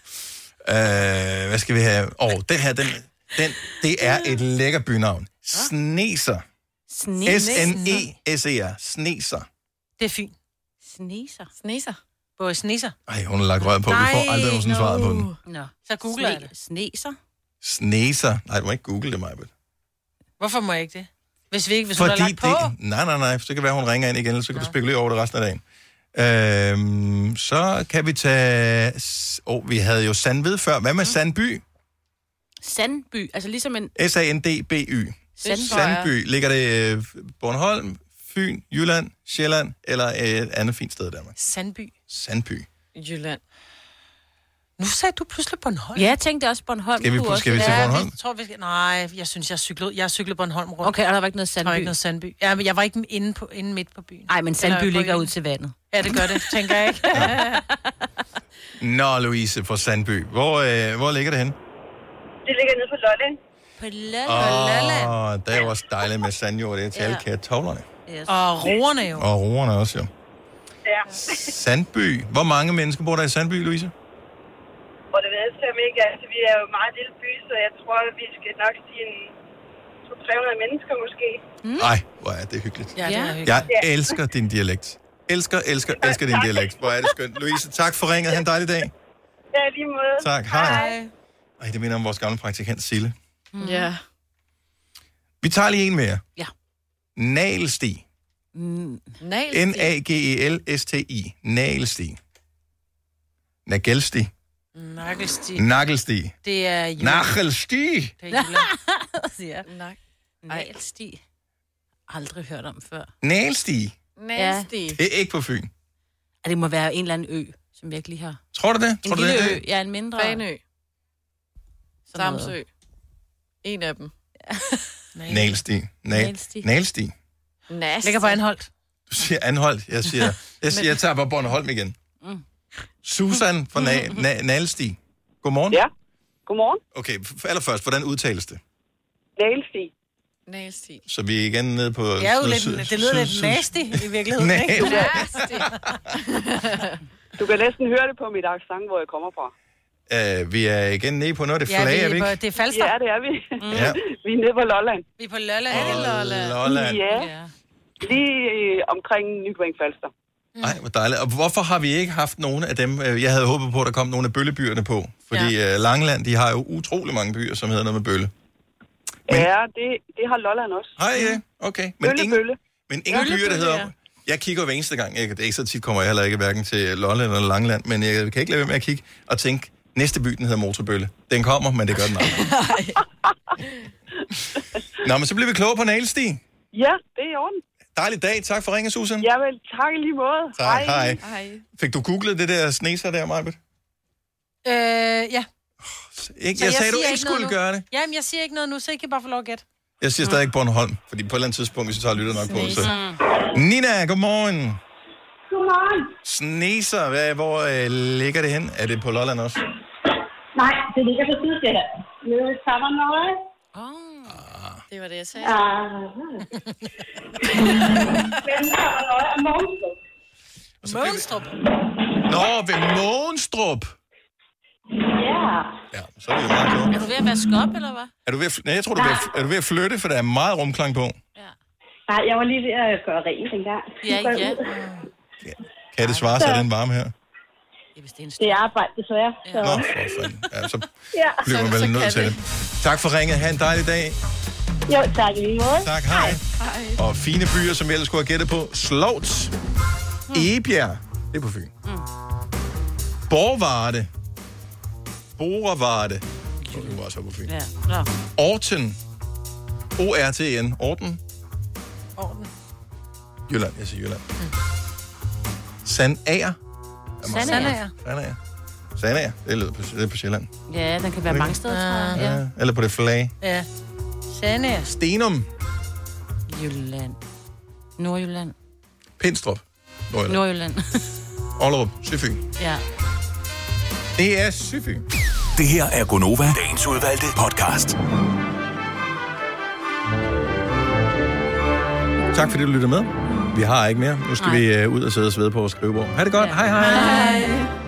Uh, hvad skal vi have? Åh, oh, den her, den, den, det er et lækker bynavn. Sneser. Sne- S-N-E-S-E-R. Sneser. Det er fint. Sneser. Sneser. Både sneser. Ej, hun har lagt røret på. Vi får aldrig nogensinde svaret på den. Nå. Så googler jeg det. Sneser. Sneser. Nej, du må ikke google det, Majbet. Hvorfor må jeg ikke det? Hvis vi ikke, hvis hun har Fordi lagt på. det... Nej, nej, nej. Så kan være, hun ringer ind igen, så kan du spekulere over det resten af dagen. Øhm, så kan vi tage... Åh, oh, vi havde jo Sandved før. Hvad med Sandby? Sandby. Altså ligesom en S-A-N-D-B-Y. Sandby. Sandby. Ligger det øh, Bornholm, Fyn, Jylland, Sjælland eller et andet fint sted i Danmark? Sandby. Sandby. Jylland. Nu sagde du pludselig Bornholm. Ja, jeg tænkte også Bornholm. Skal vi- kunne skal vi også- til Ja, Bornholm? vi, tror, vi skal... Nej, jeg synes, jeg cyklede, jeg cyklede Bornholm rundt. Okay, og der var ikke noget Der var Sandby. ikke noget Sandby. Ja, men jeg var ikke inde, på, inde midt på byen. Nej, men Sandby Eller ligger ud til vandet. Ja, det gør det, tænker jeg ikke. Nå, Louise fra Sandby. Hvor, øh, hvor ligger det henne? Det ligger nede på Lolland. På Lolland. Åh, det er jo også dejligt med sandjord. Det er til alle kartoflerne. Yes. Og roerne jo. Og roerne også, jo. Ja. Sandby. Hvor mange mennesker bor der i Sandby, Louise? Og det ved jeg ikke. Altså, vi er jo en meget lille by, så jeg tror, vi skal nok sige en 200-300 mennesker måske. Nej, hvor er det hyggeligt. Ja, det er hyggeligt. Jeg elsker din dialekt. Elsker, elsker, elsker din dialekt. Hvor er det skønt. Louise, tak for ringet. Ha' en dejlig dag. Ja, lige måde. Tak. Hej. Ej, det minder om vores gamle praktikant Sille. Ja. Vi tager lige en mere. Ja. Nalsti. Nalsti. N-A-G-E-L-S-T-I. Nalsti. Nagelsti. Nakkelsti. Nagelsti. Det er jo... Nagelsti. Det er. [laughs] Nak. Nalsti. Aldrig hørt om før. Nalsti. Nasty. Det er ikke på Fyn. Ja, det må være en eller anden ø, som virkelig har. Tror du det? Tror En du lille det? ø. Ja, en mindre. Fanø. Noget. Samsø. En af dem. Nalsti. Nal- Nalsti. Nalsti. Nasty. Ligger på Anholdt. Du siger Anholdt. Jeg siger, jeg, siger, jeg tager bare Bornholm igen. Susan fra Na- [laughs] Na- Nalstig. Godmorgen. Ja, godmorgen. Okay, f- allerførst, hvordan udtales det? Nailsti. Nailsti. Så vi er igen nede på... Det er jo lidt, syd- det lyder lidt syd- nasty i virkeligheden, ikke? Nasty. [laughs] [laughs] Du kan næsten høre det på mit accent, hvor jeg kommer fra. Uh, vi er igen nede på noget af det Ja, flag, vi er er vi på, ikke? det er Falster. Ja, det er vi. Mm. Ja. vi er nede på Lolland. Vi er på Lolland. Er det Lolland? Lolland. Ja. Lige øh, omkring Nykøbing Falster. Nej, hvor dejligt. Og hvorfor har vi ikke haft nogen af dem? øh, Jeg havde håbet på, at der kom nogle af bøllebyerne på. Fordi ja. Langeland, de har jo utrolig mange byer, som hedder noget med bølle. Men... Ja, det, det har Lolland også. Hej, ja. Okay. Men Bølle, ingen, bølle. men ingen Bølle, byer, der bølle, hedder... Jeg kigger hver eneste gang. Ikke? Det er ikke så tit, kommer jeg heller ikke hverken til Lolland eller Langland, men jeg kan ikke lade være med at kigge og tænke, næste by, den hedder Motorbølle. Den kommer, men det gør den aldrig. [laughs] Nå, men så bliver vi klogere på Nailsti. Ja, det er i orden. Dejlig dag. Tak for ringen, Susan. Jamen, tak i lige måde. Tak, hej. hej. Fik du googlet det der sneser der, Majbet? Øh, ja. Ikke? Så Jeg, sagde, du ikke skulle nu. gøre det. Jamen, jeg siger ikke noget nu, så I kan bare få lov at gætte. Jeg siger stadig ikke Bornholm, fordi på et eller andet tidspunkt, hvis vi tager lytter nok på, så... Nina, godmorgen. Godmorgen. Sneser, hvad, hvor øh, ligger det hen? Er det på Lolland også? Nej, det ligger på Sydsjælland. Nede i Tavernøje. Det var det, jeg sagde. Ah. Mellem Tavernøje og Mogenstrup. Mogenstrup? Nå, ved Mogenstrup. Ja. Ja, så er det jo meget klogt. Er du ved at vaske op, eller hvad? Er du ved at, nej, jeg tror, du er ved, at, er du ved at flytte, for der er meget rumklang på. Nej, jeg var lige ved at gøre rent en gang. Ja, ja. Kan det svare sig, den varme her? Det er arbejde, desværre. Så. Nå, for fanden. Ja, så Ja. bliver man vel nødt til det. Tak for ringet. Ha' en dejlig dag. Jo, tak lige måde. Tak, hej. Hej. Og fine byer, som jeg ellers skulle have gættet på. Slots. Egebjerg. Det er på Fyn. Borvarde. Borevarde. Det var også på Fyn. Ja. Nå. Orten. O-R-T-N. Orten. Orden. Jylland. Jeg siger Jylland. Sandager. Sandager. Sandager. Sandager. Det lyder på, det er på Sjælland. Ja, den kan være mange steder, tror jeg. Ja. Eller på det flag. Ja. Sande. Stenum. Jylland. Nordjylland. Pindstrup. Nordjylland. Nordjylland. [laughs] Ollerup. Søfyn. ja. Det er Søfyn. Det her er Gonova, dagens udvalgte podcast. Tak fordi du lytter med. Vi har ikke mere. Nu skal Nej. vi uh, ud og sidde og svede på vores skrivebord. Ha' det godt. Hej hej. Hej.